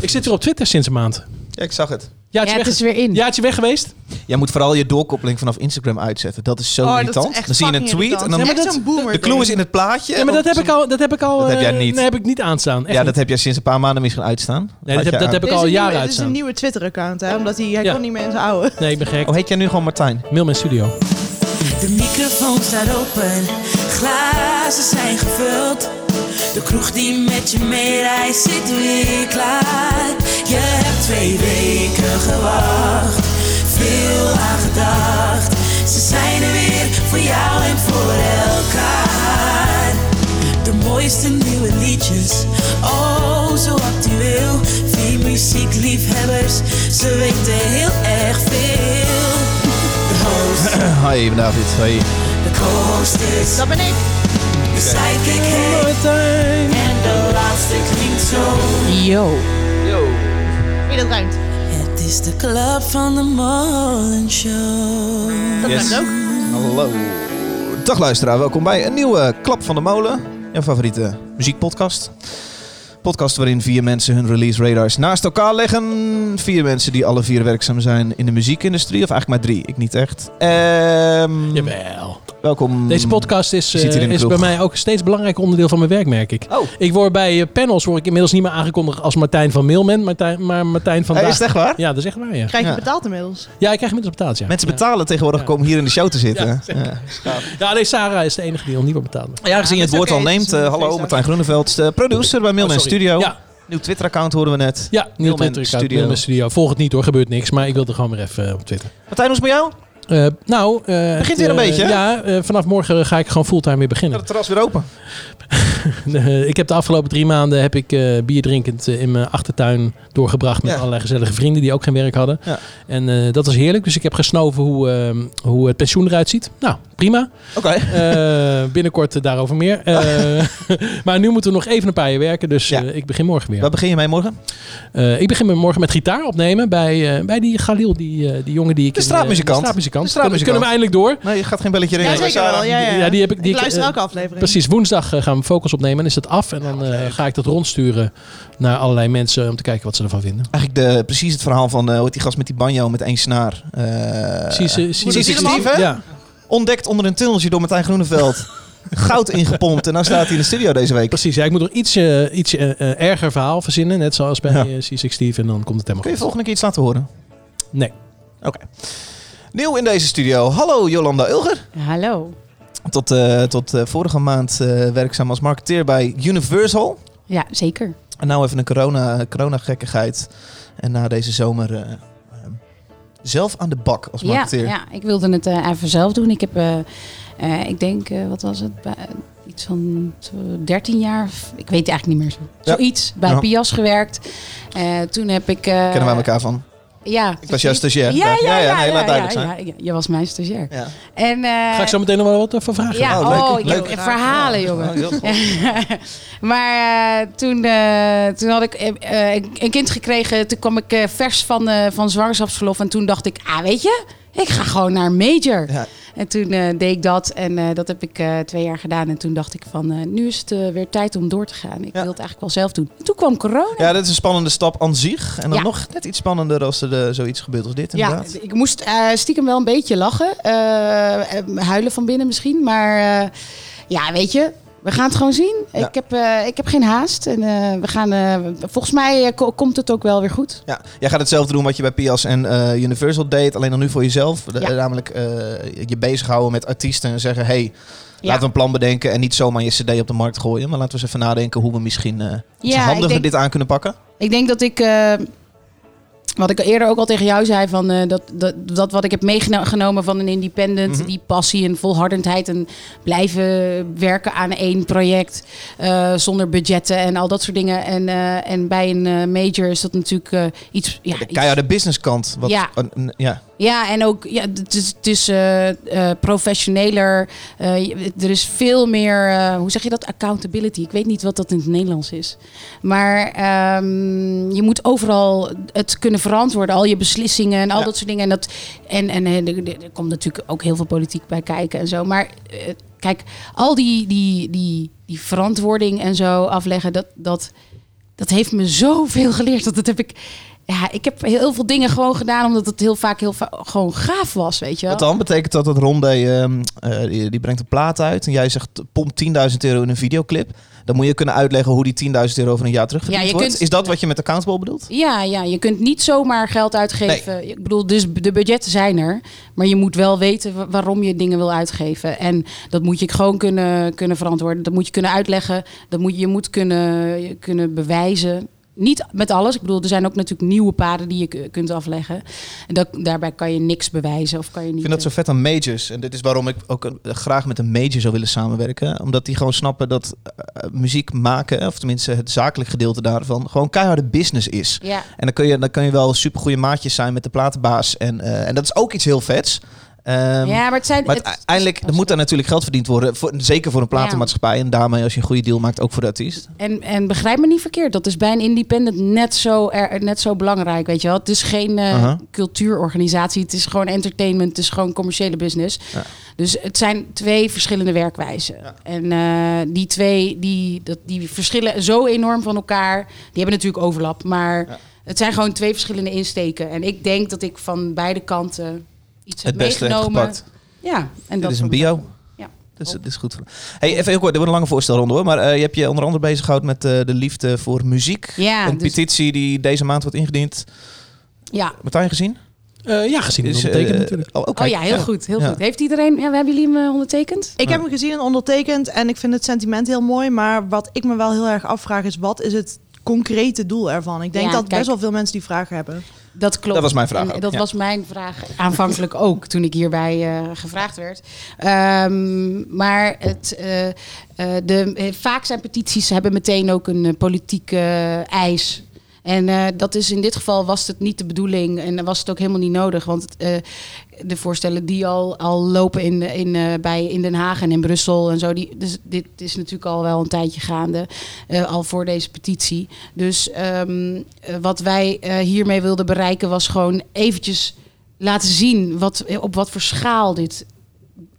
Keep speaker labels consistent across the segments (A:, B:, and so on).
A: Ik zit weer op Twitter sinds een maand.
B: Ja, ik zag het.
C: Ja, het
A: weg,
C: is weer in.
A: jaartje weg geweest?
B: Jij moet vooral je doorkoppeling vanaf Instagram uitzetten. Dat is zo
D: Oh, is
B: irritant.
D: echt
B: dan zie je een tweet en dan...
A: Ja, maar dat-
D: zo'n boomer
B: De clue is in het plaatje.
A: Ja, maar dat heb ik al, dat heb ik al,
B: Dat heb jij
A: eh,
B: niet.
A: nee, heb ik niet aanstaan. Echt
B: Ja, dat
A: niet.
B: heb jij sinds een paar maanden misschien uitstaan.
A: Nee, dat heb, dat heb ik
D: is
A: al
D: een
A: jaren
D: nieuwe- Dit is een
A: uitstaan.
D: nieuwe Twitter-account, hè? Omdat hij, hij
A: Ja.
D: kon niet meer in zijn oude.
A: Nee, ik ben gek.
B: Oh, heet jij nu gewoon Martijn?
A: Mail mijn studio.
E: De microfoon staat open, glazen zijn gevuld. De kroeg die met je meereist zit weer klaar. Je hebt twee weken gewacht, veel aan gedacht. Ze zijn er weer voor jou en voor elkaar. De mooiste nieuwe liedjes, oh zo actueel. Vier muziekliefhebbers, ze weten heel erg veel. De host
B: Hi, David. Hoi.
E: de co-host is
D: Dat ben ik.
E: Heet en de laatste klinkt zo.
C: Yo.
D: Wie dat ruimt.
E: Het is de club van de Molen Show.
D: Dat
B: Yes.
D: ruimt ook.
B: Hallo. Dag luisteraar, welkom bij een nieuwe Klap van de Molen. Jouw favoriete muziekpodcast. Podcast waarin vier mensen hun release radars naast elkaar leggen. Vier mensen die alle vier werkzaam zijn in de muziekindustrie. Of eigenlijk maar drie, ik niet echt. Ehm,
A: Jawel.
B: Welkom.
A: Deze podcast is, eh, is bij mij ook een steeds belangrijk onderdeel van mijn werk, merk ik.
B: Oh,
A: Ik word bij eh, panels word ik inmiddels niet meer aangekondigd als Martijn van Mailman, Martijn, maar Martijn van
B: hey, is het echt waar?
A: Ja, dat is echt waar, ja.
D: Krijg je
B: Ja.
D: betaald inmiddels?
A: Ja, ik krijg inmiddels betaald, ja.
B: Mensen
A: Ja.
B: betalen tegenwoordig
A: Ja.
B: om hier in de show te zitten.
A: Ja,
B: Ja.
A: Ja, nee, Sarah is de enige die nog niet wordt betaald.
B: Ja, gezien je het
D: dat
B: woord al neemt. eh, hallo. Martijn Groeneveld, de producer bij Mailman
A: Oh.
B: Studio.
A: Ja,
B: Nieuw Twitter-account horen we net.
A: ja nieuw
B: Mailman
A: Twitter account,
B: Studio.
A: Studio. Volg het niet hoor, gebeurt niks, maar ik wil er gewoon weer even op Twitter.
B: Martijn, hoe is het met jou?
A: Eh, nou, eh,
B: Begint weer een
A: eh,
B: beetje?
A: Ja, vanaf morgen ga ik gewoon fulltime weer beginnen.
B: Het terras weer open?
A: Ik heb de afgelopen drie maanden heb ik bier drinkend in mijn achtertuin doorgebracht met
B: Ja.
A: allerlei gezellige vrienden die ook geen werk hadden.
B: Ja.
A: En dat was heerlijk. Dus ik heb gesnoven hoe, eh, hoe het pensioen eruit ziet. Nou, prima.
B: Oké.
A: Binnenkort daarover meer. Maar nu moeten we nog even een paar jaar werken. Dus
B: Ja.
A: ik begin morgen weer.
B: Waar begin je mee morgen?
A: Ik begin morgen met gitaar opnemen bij, bij die Galil, die, die jongen die ik...
B: De
A: in, de straatmuzikant.
B: De straatmuzikant.
A: Kunnen we eindelijk door.
B: Nee, je gaat geen belletje
D: Ja,
B: ringen.
D: zeker wel. Ja, ja, ja.
A: Ja, die heb ik- die
D: ik
A: ik,
D: luister
A: eh,
D: elke aflevering.
A: Precies, woensdag eh, gaan we focus opnemen. En is dat af. En dan eh, ga ik dat rondsturen naar allerlei mensen om te kijken wat ze ervan vinden.
B: Eigenlijk de, precies het verhaal van eh, hoe heet die gast met die banjo met één snaar. Eh,
A: Precies? Ja,
B: Ontdekt onder een tunneltje door Martijn Groeneveld. Goud ingepompt en dan staat hij in de studio deze week.
A: precies. Ja, ik moet nog iets, eh, iets eh, eh, erger verhaal verzinnen. Net zoals bij
B: Ja.
A: eh, C6 Steve. En dan komt het helemaal
B: Kun je
A: goed.
B: volgende keer iets laten horen?
A: Nee.
B: Oké. Nieuw in deze studio. Hallo Jolanda Ulger.
C: Hallo.
B: Tot, eh, tot eh, vorige maand eh, werkzaam als marketeer bij Universal.
C: Ja, zeker.
B: En nou even een corona, corona-gekkigheid. En na deze zomer zelf aan de bak als
C: Ja,
B: marketeer.
C: ja, ik wilde het even zelf doen. Ik heb, ik denk, wat was het? Iets van zo 13 jaar, ik weet het eigenlijk niet meer zo.
B: Ja.
C: Zoiets, bij
B: Ja.
C: Pias gewerkt. Toen heb ik...
B: Kennen wij elkaar van?
C: Ja.
B: Ik was jouw stagiair.
C: Ja, ja, ja. ja,
B: nee, laat
C: ja,
B: duidelijk
C: ja,
B: zijn.
C: ja, je was mijn stagiair.
B: Ja.
C: En, eh,
A: Ga ik zo meteen nog wel wat voor vragen.
C: Ja,
B: Oh, leuk,
C: oh,
B: leuk.
C: heb verhalen, jongen.
B: Oh,
C: maar eh, toen, eh, toen had ik eh, eh, een kind gekregen. Toen kwam ik eh, vers van, eh, van zwangerschapsverlof. En toen dacht ik, ah, weet je, ik ga gewoon naar major.
B: Ja.
C: En toen eh, deed ik dat. En eh, dat heb ik eh, twee jaar gedaan. En toen dacht ik van, nu is het weer tijd om door te gaan. Ik
B: Ja.
C: wil het eigenlijk wel zelf doen. Toen kwam corona.
B: Ja, dat is een spannende stap aan zich. En dan
C: Ja.
B: nog net iets spannender als er zoiets gebeurt als dit
C: Ja,
B: inderdaad.
C: ik moest stiekem wel een beetje lachen. huilen van binnen misschien. Maar ja, weet je, we gaan het gewoon zien.
B: Ja.
C: Ik, heb, eh, ik heb geen haast. En eh, we gaan, eh, volgens mij ko- komt het ook wel weer goed.
B: Ja, jij gaat hetzelfde doen wat je bij Pias en Universal deed, alleen dan nu voor jezelf.
C: Ja.
B: namelijk je bezighouden met artiesten en zeggen, hey,
C: Ja.
B: laten we een plan bedenken en niet zomaar je cd op de markt gooien. Maar laten we eens even nadenken hoe we misschien
C: Ja,
B: handiger
C: denk-
B: dit aan kunnen pakken.
C: Ik denk dat ik... wat ik eerder ook al tegen jou zei, van, eh, dat, dat, dat wat ik heb meegenomen van een independent,
B: Mhm.
C: die passie en volhardendheid en blijven werken aan één project eh, zonder budgetten en al dat soort dingen. En, eh, en bij een major is dat natuurlijk iets... Ja,
B: de keiharde businesskant. Wat,
C: ja.
B: Ja,
C: en ook ja, het is, het is eh, eh, professioneler. Eh, er is veel meer, hoe zeg je dat? Accountability. Ik weet niet wat dat in het Nederlands is. Maar ehm, je moet overal het kunnen verantwoorden. Al je beslissingen en al
B: Ja.
C: dat soort dingen. En, dat, en, en er, komt natuurlijk ook heel veel politiek bij kijken en zo. Maar kijk, al die, die, die, die verantwoording en zo afleggen, dat. dat dat heeft me zoveel geleerd. Dat, dat heb ik, ja, ik heb heel veel dingen gewoon gedaan omdat het heel vaak heel va- gewoon gaaf was, weet je wel.
B: Wat dan? Betekent dat dat Ronde, ehm, eh, die, die brengt een plaat uit en jij zegt pomp 10.000 euro in een videoclip. Dan moet je kunnen uitleggen hoe die 10.000 euro over een jaar terugverdiend
C: Ja, je
B: wordt.
C: kunt-
B: Is dat wat je met accountable bedoelt?
C: Ja, ja, je kunt niet zomaar geld uitgeven. Ik bedoel, dus de budgetten zijn er. Maar je moet wel weten wa- waarom je dingen wil uitgeven. En dat moet je gewoon kunnen, kunnen verantwoorden. Dat moet je kunnen uitleggen. Dat moet, je moet kunnen, kunnen bewijzen. Niet met alles. Ik bedoel, er zijn ook natuurlijk nieuwe paden die je kunt afleggen. En dat, daarbij kan je niks bewijzen. Of kan je niet,
B: Ik vind dat zo vet aan majors. En dit is waarom ik ook eh, graag met een major zou willen samenwerken. Omdat die gewoon snappen dat eh, muziek maken, of tenminste het zakelijk gedeelte daarvan, gewoon keiharde business is.
C: Ja,
B: En dan kun je, dan kun je wel super goede maatjes zijn met de platenbaas. En, eh, en dat is ook iets heel vets. Ehm,
C: ja, maar het zijn...
B: maar
C: het-
B: uiteindelijk er moet daar natuurlijk geld verdiend worden. Voor, zeker voor een platenmaatschappij. En daarmee als je een goede deal maakt, ook voor de artiest.
C: En, en begrijp me niet verkeerd, dat is bij een independent net zo, er, net zo belangrijk, weet je wel. Het is geen eh,
B: Aha.
C: cultuurorganisatie, het is gewoon entertainment, het is gewoon commerciële business.
B: Ja.
C: Dus het zijn twee verschillende werkwijzen. En eh, die twee, die, dat, die verschillen zo enorm van elkaar. Die hebben natuurlijk overlap, maar het zijn gewoon twee verschillende insteken. En ik denk dat ik van beide kanten iets
B: Het beste
C: meegenomen.
B: gepakt.
C: Ja, en dat
B: is een bio.
C: Ja.
B: Dus dit is goed. Hey, even heel kort, dit wordt een lange voorstelronde hoor. Maar eh, je hebt je onder andere bezig gehouden met eh, de liefde voor muziek.
C: Ja,
B: een
C: dus-
B: petitie die deze maand wordt ingediend.
C: Ja.
B: Martijn gezien?
A: Eh, ja, gezien het
B: Is,
A: ondertekend natuurlijk.
B: Oh, oké.
C: Oh ja, heel goed, heel
B: Ja.
C: goed. Heeft iedereen, ja, hebben jullie hem ondertekend?
D: Ik heb hem gezien en ondertekend en ik vind het sentiment heel mooi. Maar wat ik me wel heel erg afvraag is, wat is het concrete doel ervan? Ik denk
C: Ja,
D: dat
C: kijk.
D: best wel veel mensen die vragen hebben.
C: Dat klopt.
B: Dat was mijn vraag
C: En
B: ook,
C: dat
B: ja.
C: was mijn vraag aanvankelijk ook toen ik hierbij eh, gevraagd werd. Ehm, maar het, eh, eh, de, vaak zijn petities hebben meteen ook een politieke eis. En eh, dat is in dit geval was het niet de bedoeling en was het ook helemaal niet nodig. Want eh, de voorstellen die al, al lopen in, in, eh, bij, in Den Haag en in Brussel en zo. Die, dus dit is natuurlijk al wel een tijdje gaande, al voor deze petitie. Dus ehm, eh, wat wij hiermee wilden bereiken was gewoon eventjes laten zien wat, op wat voor schaal dit,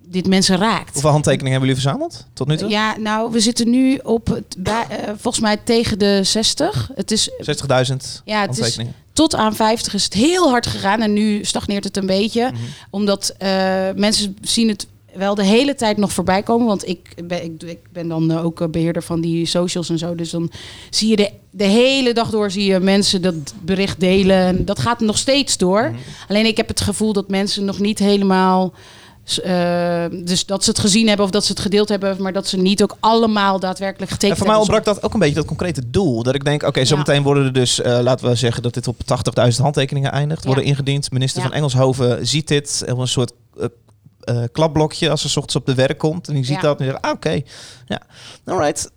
C: dit mensen raakt.
B: Hoeveel handtekeningen hebben jullie verzameld tot nu toe?
C: Ja, nou, we zitten nu op het, bij, eh, volgens mij tegen de 60. Het is
B: 60.000
C: ja, het is tot aan 50 is het heel hard gegaan en nu stagneert het een beetje.
B: Mhm.
C: Omdat eh, mensen zien het wel de hele tijd nog voorbij komen. Want ik ben, ik, ik ben dan eh, ook eh, beheerder van die socials en zo. Dus dan zie je de, de hele dag door zie je mensen dat bericht delen. En dat gaat nog steeds door.
B: Mhm.
C: Alleen ik heb het gevoel dat mensen nog niet helemaal... eh, dus dat ze het gezien hebben of dat ze het gedeeld hebben, maar dat ze niet ook allemaal daadwerkelijk
B: En
C: getekend
B: voor mij
C: hebben.
B: ontbrak dat ook een beetje dat concrete doel. Dat ik denk, oké,
C: Ja.
B: zometeen worden er dus, eh, laten we zeggen dat dit op 80.000 handtekeningen eindigt. Worden
C: Ja.
B: ingediend. Minister
C: Ja.
B: van Engelshoven ziet dit. Een soort eh, klapblokje als ze 's ochtends op de werk komt. En die ziet dat en die zegt, ah, oké. Ja, alright.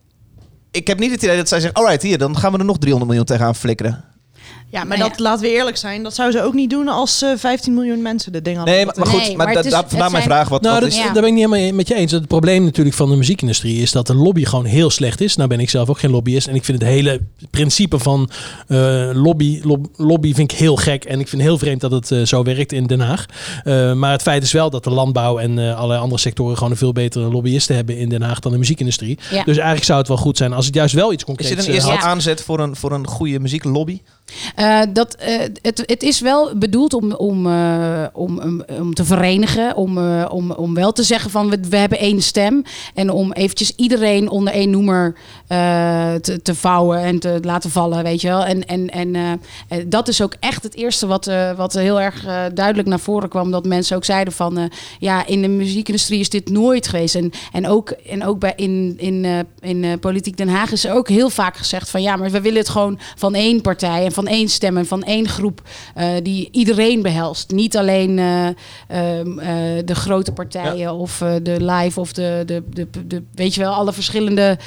B: Ik heb niet het idee dat zij zegt, alright, hier, dan gaan we er nog 300 miljoen tegenaan flikkeren.
D: Ja, maar
C: Nou
D: dat, laten we eerlijk zijn, dat zou ze ook niet doen als eh 15 miljoen mensen dit ding hadden.
B: Nee, maar, maar goed,
C: Nee,
B: maar,
C: maar
B: da-
C: het is-
B: da- vandaar mijn
C: zijn-
B: vraag. Wat,
A: Nou,
B: wat
A: dat,
B: is,
C: Ja.
A: daar ben ik niet helemaal met je eens. Het probleem natuurlijk van de muziekindustrie is dat de lobby gewoon heel slecht is. Nou ben ik zelf ook geen lobbyist. En ik vind het hele principe van eh, lobby, lob- lobby vind ik heel gek. En ik vind het heel vreemd dat het eh, zo werkt in Den Haag. Eh, maar het feit is wel dat de landbouw en eh, allerlei andere sectoren gewoon een veel betere lobbyisten hebben in Den Haag dan de muziekindustrie.
C: Ja.
A: Dus eigenlijk zou het wel goed zijn als het juist wel iets
B: is
A: concreets
B: dit een eerste aanzet voor een, voor een goede muzieklobby?
C: Eh, dat, eh, het, het is wel bedoeld om, om, eh, om, om, te verenigen. Om, om, om wel te zeggen van we, we hebben één stem. En om eventjes iedereen onder één noemer te, te vouwen en te laten vallen, weet je wel. En, en, en dat is ook echt het eerste wat, wat heel erg duidelijk naar voren kwam. Dat mensen ook zeiden van ja, in de muziekindustrie is dit nooit geweest. En, en ook, en ook bij in, in, in Politiek Den Haag is er ook heel vaak gezegd van ja, maar we willen het gewoon van één partij en één stem en van één groep eh, die iedereen behelst. Niet alleen eh, ehm, eh, de grote partijen of de live of de, de, de, de, weet je wel, alle verschillende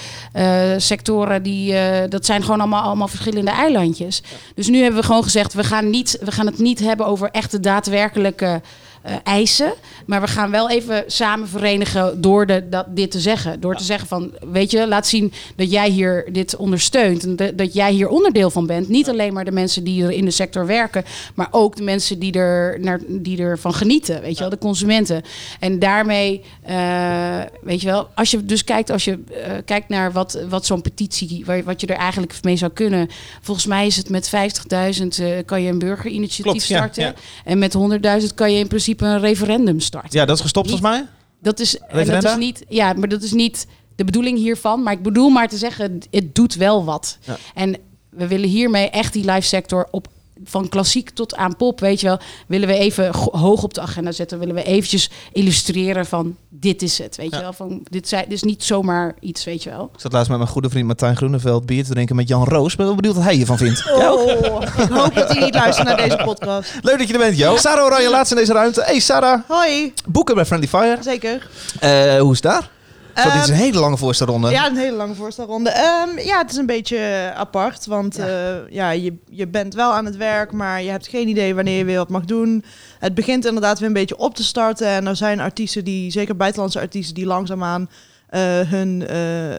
C: sectoren die dat zijn gewoon allemaal, allemaal verschillende eilandjes. Dus nu hebben we gewoon gezegd, we gaan, niet, we gaan het niet hebben over echte daadwerkelijke eh, eisen. Maar we gaan wel even samen verenigen door de, dat, dit te zeggen. Door te zeggen van, weet je, laat zien dat jij hier dit ondersteunt. En de- dat jij hier onderdeel van bent. Niet alleen maar de mensen die er in de sector werken. Maar ook de mensen die, er, naar, die ervan genieten. Weet je wel, de consumenten. En daarmee, eh, weet je wel, als je dus kijkt, als je eh, kijkt naar wat, wat zo'n petitie, wat je er eigenlijk mee zou kunnen. Volgens mij is het met 50.000 eh, kan je een burgerinitiatief
B: Klopt,
C: starten.
B: ja.
C: En met 100.000 kan je in principe een referendum starten.
B: Ja, dat is gestopt volgens mij.
C: Dat is, en dat is niet, ja, maar dat is niet de bedoeling hiervan. Maar ik bedoel maar te zeggen, het doet wel wat.
B: Ja.
C: En we willen hiermee echt die live sector op van klassiek tot aan pop, weet je wel, willen we even hoog op de agenda zetten. Willen we eventjes illustreren van dit is het, weet
B: Ja.
C: je wel. Van, dit, zijn, dit is niet zomaar iets, weet je wel.
B: Ik zat laatst met mijn goede vriend Martijn Groeneveld bier te drinken met Jan Roos. Ik ben wel benieuwd wat hij hiervan vindt.
D: Oh, ik hoop dat hij niet luistert naar deze podcast.
B: Leuk dat je er bent, Jo. Sarah Oranje, laatst in deze ruimte. Hey Sarah,
D: Hoi,
B: boeken bij Friendly Fire.
D: zeker.
B: Eh, hoe is het daar? Zo, dit is een
D: Ehm,
B: hele lange voorstelronde.
D: Ja, een hele lange voorstelronde. Ehm, ja, het is een beetje eh, apart, want ja. ja, je, je bent wel aan het werk, maar je hebt geen idee wanneer je weer wat mag doen. Het begint inderdaad weer een beetje op te starten en er zijn artiesten die, zeker buitenlandse artiesten, die langzaamaan eh hun, eh,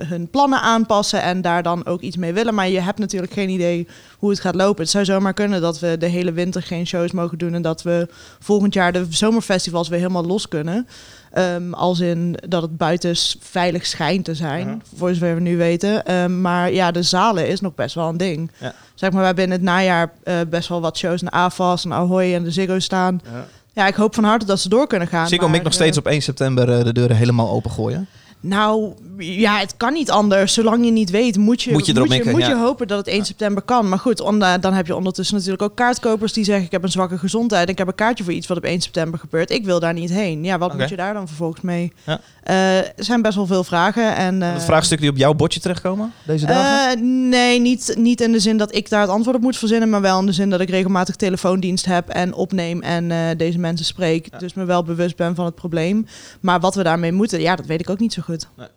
D: hun plannen aanpassen en daar dan ook iets mee willen. Maar je hebt natuurlijk geen idee hoe het gaat lopen. Het zou zomaar kunnen dat we de hele winter geen shows mogen doen en dat we volgend jaar de zomerfestivals weer helemaal los kunnen. Ehm, als in dat het buiten veilig schijnt te zijn,
B: Ja.
D: voor zover we nu weten. Ehm, maar ja, de zalen is nog best wel een ding.
B: Ja.
D: Zeg maar, we hebben in het najaar eh, best wel wat shows naar AFAS en Ahoy en de Ziggo staan.
B: Ja.
D: Ja, ik hoop van harte dat ze door kunnen gaan.
B: Ziggo mikt nog steeds
D: eh,
B: op 1 september eh, de deuren helemaal opengooien.
D: Nou, ja, het kan niet anders. Zolang je niet weet, moet je,
B: Moet je
D: moet je,
B: mikken,
D: moet je
B: ja.
D: hopen dat het 1 september kan. Maar goed, onda- dan heb je ondertussen natuurlijk ook kaartkopers die zeggen... ik heb een zwakke gezondheid ik heb een kaartje voor iets wat op 1 september gebeurt. Ik wil daar niet heen. Ja, wat moet je daar dan vervolgens mee?
B: Ja.
D: Eh, er zijn best wel veel vragen. En,
B: Het vraagstuk die op jouw bordje terechtkomen deze dagen?
D: eh, nee, niet, niet in de zin dat ik daar het antwoord op moet verzinnen, maar wel in de zin dat ik regelmatig telefoondienst heb en opneem en deze mensen spreek.
B: Ja.
D: Dus me wel bewust ben van het probleem. Maar wat we daarmee moeten, ja, dat weet ik ook niet zo goed.
B: Nee.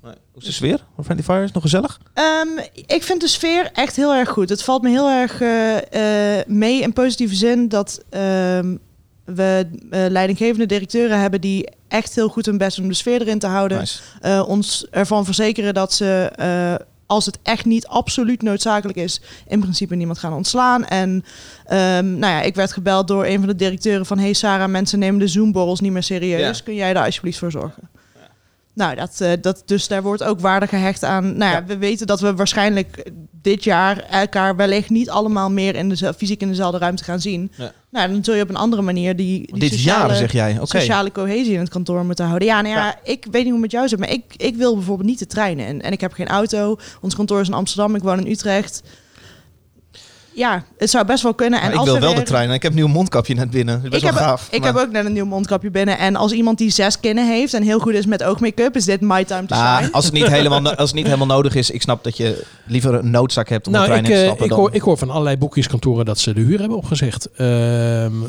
B: Hoe is de sfeer? Voor Friendly Fire is het nog gezellig?
D: Ehm, ik vind de sfeer echt heel erg goed. Het valt me heel erg eh, eh, mee in positieve zin dat ehm, we eh, leidinggevende directeuren hebben die echt heel goed hun best doen om de sfeer erin te houden.
B: Nice.
D: eh, ons ervan verzekeren dat ze, eh, als het echt niet absoluut noodzakelijk is, in principe niemand gaan ontslaan. En ehm, nou ja, ik werd gebeld door een van de directeuren van... hey Sarah, mensen nemen de Zoom-borrels niet meer serieus.
B: Ja.
D: Kun jij daar alsjeblieft voor zorgen? Nou, dat, eh, dat, dus daar wordt ook waarde gehecht aan. Nou ja,
B: Ja.
D: we weten dat we waarschijnlijk dit jaar elkaar wellicht niet allemaal meer in de, fysiek in dezelfde ruimte gaan zien.
B: Ja.
D: Nou, dan zul je op een andere manier die, die
B: Dit
D: sociale,
B: jaar zeg jij, oké.
D: sociale cohesie in het kantoor moeten houden. Ja, nou ja,
B: Ja.
D: ik weet niet hoe het met jou zit, maar ik, ik wil bijvoorbeeld niet de treinen. En, en ik heb geen auto. Ons kantoor is in Amsterdam, ik woon in Utrecht. Ja, het zou best wel kunnen. En
B: ik
D: als
B: wil wel
D: weer-
B: de trein en ik heb een nieuw mondkapje net binnen. Dat is best
D: ik
B: wel
D: heb,
B: gaaf.
D: ik
B: maar-
D: heb ook net een nieuw mondkapje binnen. En als iemand die zes kinnen heeft en heel goed is met oogmake-up, is dit my time to
B: Nou,
D: shine.
B: als, het niet helemaal, als het niet helemaal nodig is, ik snap dat je liever een noodzaak hebt om de
A: Nou,
B: trein
A: ik,
B: in te
A: eh,
B: stappen.
A: ik,
B: dan-
A: hoor, ik hoor van allerlei boekjeskantoren dat ze de huur hebben opgezegd. Ehm,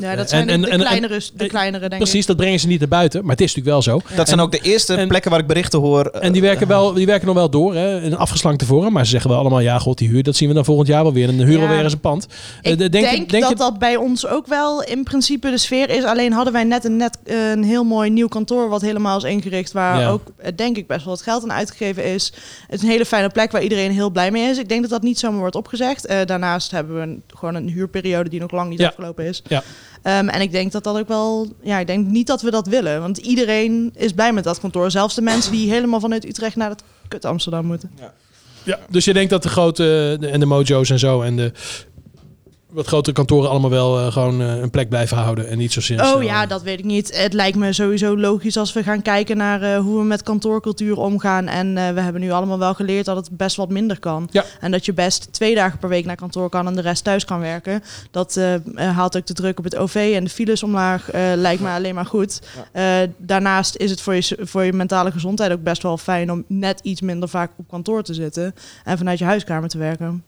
D: Ja, dat zijn
A: en-
D: de,
A: en-
D: de
A: en-
D: kleinere, de
A: en-
D: kleinere denk
A: Precies, dat brengen ze niet naar buiten. Maar het is natuurlijk wel zo.
B: dat zijn ook de eerste
A: en-
B: plekken waar ik berichten hoor. eh,
A: En die werken, wel, die werken nog wel door, hè, in afgeslankte vorm. Maar ze zeggen wel allemaal, ja god, die huur, dat zien we dan volgend jaar wel weer. En de huur
D: Ja.
A: alweer eens pand. Eh,
D: Ik
A: de-
D: denk,
A: denk
D: dat
A: je-
D: dat bij ons ook wel in principe de sfeer is. Alleen hadden wij net een, net een heel mooi nieuw kantoor wat helemaal is ingericht. Waar
A: Ja.
D: ook eh, denk ik best wel wat geld aan uitgegeven is. Het is een hele fijne plek waar iedereen heel blij mee is. Ik denk dat dat niet zomaar wordt opgezegd. Eh, daarnaast hebben we een, gewoon een huurperiode die nog lang niet
A: Ja.
D: afgelopen is.
A: Ja.
D: Ehm, en ik denk dat dat ook wel... Ja, ik denk niet dat we dat willen. Want iedereen is blij met dat kantoor. Zelfs de mensen die helemaal vanuit Utrecht naar het kut Amsterdam moeten.
A: Ja, dus je denkt dat de grote de, en de mojo's en zo en de wat grotere kantoren allemaal wel eh, gewoon eh, een plek blijven houden en niet zozeer.
D: Oh
A: snel-
D: ja, dat weet ik niet. Het lijkt me sowieso logisch als we gaan kijken naar eh, hoe we met kantoorcultuur omgaan. En eh, we hebben nu allemaal wel geleerd dat het best wat minder kan.
A: Ja.
D: En dat je best twee dagen per week naar kantoor kan en de rest thuis kan werken. Dat haalt ook de druk op het OV en de files omlaag. eh, lijkt me alleen maar goed. Eh, daarnaast is het voor je, voor je mentale gezondheid ook best wel fijn om net iets minder vaak op kantoor te zitten. En vanuit je huiskamer te werken.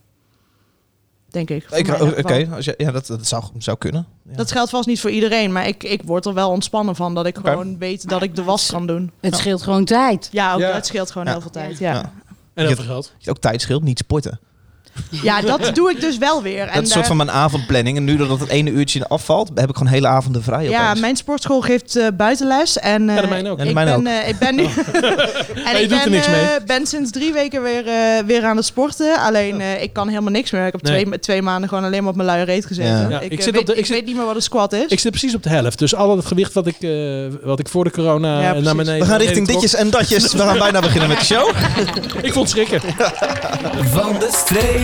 D: Denk ik.
B: Ik- Oké, je- ja, dat, dat zou, zou kunnen. Ja.
D: Dat geldt vast niet voor iedereen, maar ik, ik word er wel ontspannen van dat ik gewoon weet dat ik de was kan doen.
C: Het scheelt gewoon tijd.
D: Ja, ook,
A: Ja.
D: het scheelt gewoon
B: Ja.
D: heel veel tijd. Ja.
B: Ja.
A: En heel veel geld.
B: Ook tijd scheelt, niet sporten.
D: Ja, dat doe ik dus wel weer.
B: Dat is een soort van mijn avondplanning. En nu dat het ene uurtje afvalt, heb ik gewoon hele avonden vrij.
D: Ja,
B: opeens.
D: mijn sportschool geeft eh, buitenles. En, eh,
A: Ja, de mijne ook.
B: Ja, de
D: ik, ben,
B: ook.
D: eh, ik ben nu. en
A: je
D: ik
A: doet er
D: ben,
A: niks mee.
D: eh, ben sinds drie weken weer, eh, weer aan het sporten. Alleen ik kan helemaal niks meer. Ik heb
A: Nee.
D: twee, twee maanden gewoon alleen maar op mijn luie reet gezeten.
B: Ja.
A: Ja,
D: ik,
A: ik
D: eh,
A: zit op
D: weet,
A: de-
D: ik
A: ik zit-
D: weet niet meer wat een squat is.
A: Ik zit precies op de helft. Dus al het gewicht wat ik, eh, wat ik voor de corona eh, naar beneden...
B: We gaan richting ditjes en datjes. We gaan bijna beginnen met de show.
A: Ik vond het schrikken.
E: Van de streek.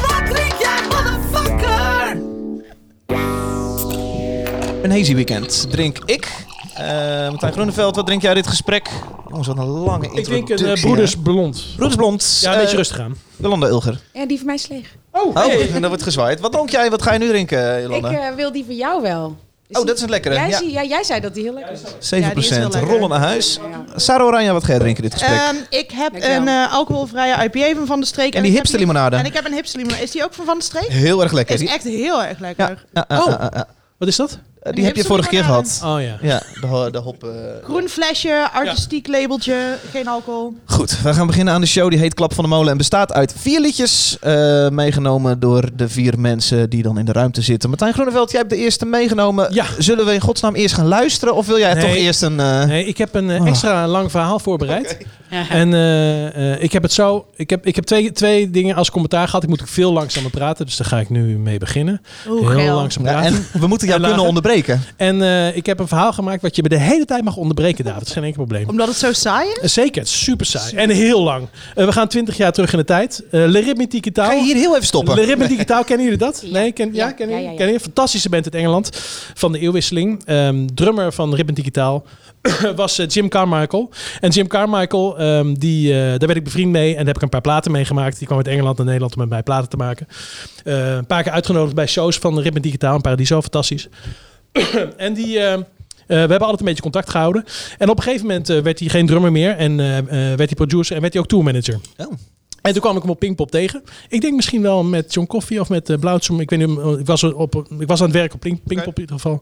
E: Wat drink jij, motherfucker?
B: Een hazy weekend drink ik. Eh Martijn Groeneveld, wat drink jij dit gesprek? Jongens, wat een lange
A: Ik drink een eh,
B: hè?
A: Broeders Blond.
B: Broeders Blond.
A: Ja, een
B: eh,
A: beetje rustig aan.
B: Jolanda Ulger.
C: Ja, die van mij is leeg.
A: Oh,
B: Oh, en dan wordt gezwaaid. Wat dronk jij? Wat ga je nu drinken, Jolanda?
C: Ik eh, wil die van jou wel. Is
B: oh,
C: die-
B: dat is een lekkere.
C: Jij,
B: Ja.
C: zie- ja, jij zei dat die heel lekker is.
B: 7%
D: Ja, die is heel lekker.
B: rollen naar huis. Sarah Oranje, wat ga jij drinken dit gesprek?
D: Ehm, ik heb
C: Dankjewel.
D: een eh, alcoholvrije IPA van Van de Streek.
B: en die
D: ik heb
B: hipster limonade.
D: En ik heb een hipster limonade. Is die ook van Van de Streek?
B: Heel erg lekker.
D: Is
B: Die,
D: echt heel erg lekker.
B: ja, ja, ja,
A: Oh. Wat is dat?
B: Eh, die heb je vorige keer gehad.
A: Oh ja.
B: Ja, de, de hop. eh.
D: Groen flesje, artistiek labeltje, geen alcohol.
B: Goed, we gaan beginnen aan de show. Die heet Klap van de Molen en bestaat uit vier liedjes. eh, meegenomen door de vier mensen die dan in de ruimte zitten. Martijn Groeneveld, jij hebt de eerste meegenomen.
A: Ja.
B: Zullen we in godsnaam eerst gaan luisteren? Of wil jij
A: Nee.
B: toch eerst een... eh,
A: Nee, ik heb een
B: Oh.
A: extra lang verhaal voorbereid. En eh, eh, ik heb het zo. Ik heb, ik heb twee, twee dingen als commentaar gehad. Ik moet ook veel langzamer praten. Dus daar ga ik nu mee beginnen.
D: Oeh,
A: heel langzaam
B: ja,
A: praten.
B: en we moeten jou kunnen onderbreken.
A: En eh, ik heb een verhaal gemaakt wat je me de hele tijd mag onderbreken, David. Dat is geen enkel probleem.
D: Omdat het zo saai is?
A: Eh, Zeker, het is super saai. En heel lang. Eh, we gaan twintig jaar terug in de tijd. Eh Le Ritme Digitaal.
B: Ga je hier heel even stoppen?
A: Le Ritme Digitaal, kennen jullie dat? Nee, ken, ja,
C: Ja,
A: kennen
C: ja,
A: jullie?
C: ja, ja.
A: Kennen jullie? Fantastische band uit Engeland van de eeuwwisseling. Ehm, drummer van Ritme Digitaal was Jim Carmichael. En Jim Carmichael, ehm, die, eh, daar werd ik bevriend mee. En daar heb ik een paar platen meegemaakt. Die kwam uit Engeland naar Nederland om met mij platen te maken. Eh, een paar keer uitgenodigd bij shows van Ritme Digitaal. Een paar die zo fantastisch. en die... eh, eh, we hebben altijd een beetje contact gehouden. En op een gegeven moment eh, werd hij geen drummer meer. En werd hij producer en werd hij ook tourmanager.
B: Oh.
A: En toen kwam ik hem op Pinkpop tegen. Ik denk misschien wel met John Coffee of met uh, Blauwtsum. Ik weet niet, ik was, op, ik was aan het werk op Pink, Pinkpop in ieder geval.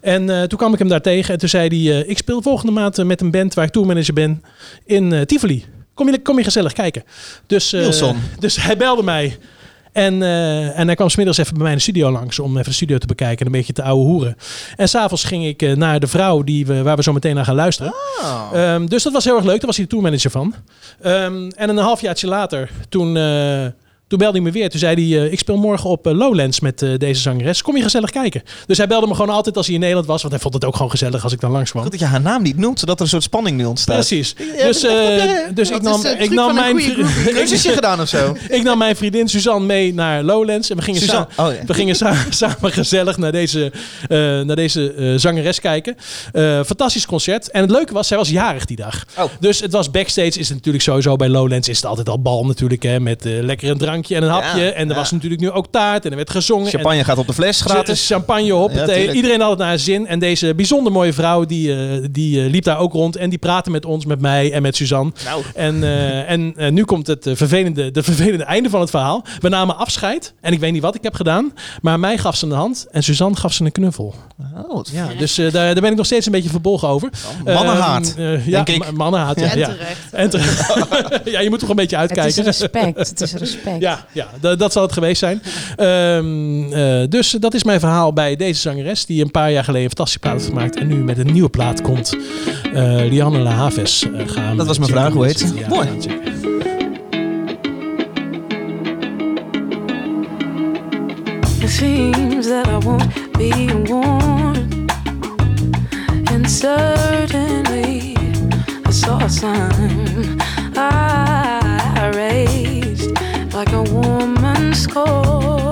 A: En uh, toen kwam ik hem daar tegen. En toen zei hij, uh, ik speel volgende maand met een band waar ik tourmanager ben in uh, Tivoli. Kom je, kom je gezellig kijken. Dus, dus hij belde mij. En, uh, en hij kwam smiddags even bij mij in de studio langs om even de studio te bekijken en een beetje te ouwe hoeren. En s'avonds ging ik uh, naar de vrouw die we, waar we zo meteen naar gaan luisteren.
B: Oh.
A: Um, dus dat was heel erg leuk. Daar was hij de tourmanager van. Um, en een halfjaartje later, toen, uh, toen belde hij me weer. Toen zei hij, uh, ik speel morgen op uh, Lowlands met uh, deze zangeres. Kom je gezellig kijken? Dus hij belde me gewoon altijd als hij in Nederland was. Want hij vond het ook gewoon gezellig als ik dan langskwam.
B: Goed dat je haar naam niet noemt, zodat er een soort spanning nu ontstaat.
A: Precies. Dus dus ik nam, ik nam mijn...
B: Cursusje gedaan of zo?
A: ik nam mijn vriendin Suzanne mee naar Lowlands. En we gingen,
B: Suzanne,
A: sa
B: oh,
A: we gingen sa samen gezellig naar deze, naar deze zangeres kijken. Fantastisch concert. En het leuke was, zij was jarig die dag.
B: Oh.
A: Dus het was backstage. Is het natuurlijk sowieso bij Lowlands is het altijd al bal natuurlijk. Hè, met lekker een drankje en een hapje.
B: Ja,
A: en er
B: ja.
A: was natuurlijk nu ook taart. En er werd gezongen.
B: Champagne
A: en
B: gaat op de fles gratis.
A: Champagne op.
B: Ja,
A: Iedereen had het naar zin. En deze bijzonder mooie vrouw die, uh, die uh, liep daar ook rond. En die praatte met ons, met mij en met Suzanne.
B: Nou.
A: En, uh, en nu komt het vervelende, de vervelende einde van het verhaal. We namen afscheid. En ik weet niet wat ik heb gedaan. Maar mij gaf ze een hand. En Suzanne gaf ze een knuffel.
B: Oh,
A: ja, dus daar, daar ben ik nog steeds een beetje verbolgen over.
B: Oh, mannenhaat.
A: ja, mannenhaat. Ja,
D: en
A: ja.
D: terecht.
A: En terecht. ja, je moet toch een beetje uitkijken.
C: Het is respect. Het is respect.
A: Ja, ja dat, dat zal het geweest zijn. Um, uh, dus dat is mijn verhaal bij deze zangeres. Die een paar jaar geleden een fantastische plaat heeft gemaakt. En nu met een nieuwe plaat komt. Uh, Lianne La Haves uh, gaan.
B: Dat was mijn vraag, hoe heet ze?
A: Ja,
B: Mooi.
F: It seems that I won't be warned. And certainly I saw a sign like a woman's call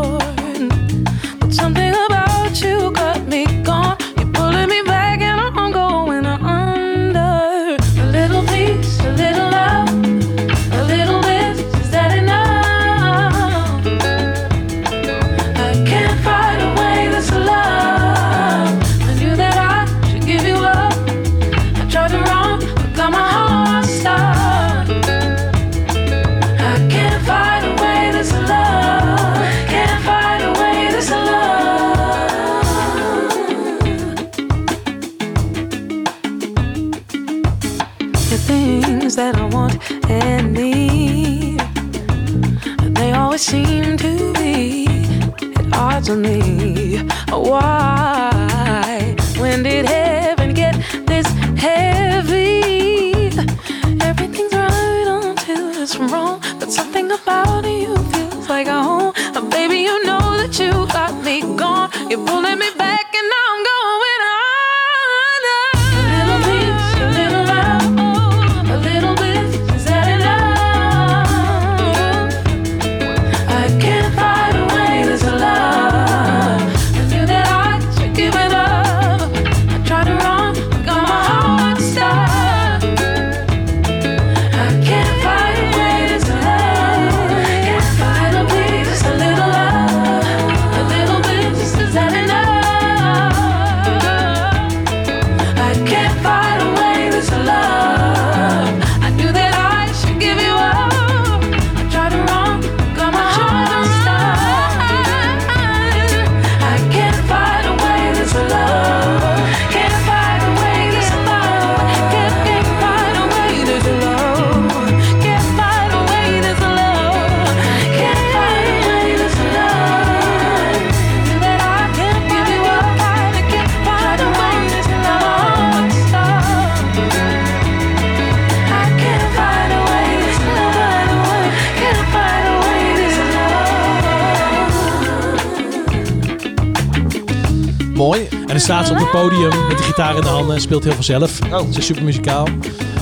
F: op het podium met de gitaar in de handen en speelt heel veel zelf.
B: Oh.
F: Ze is super muzikaal.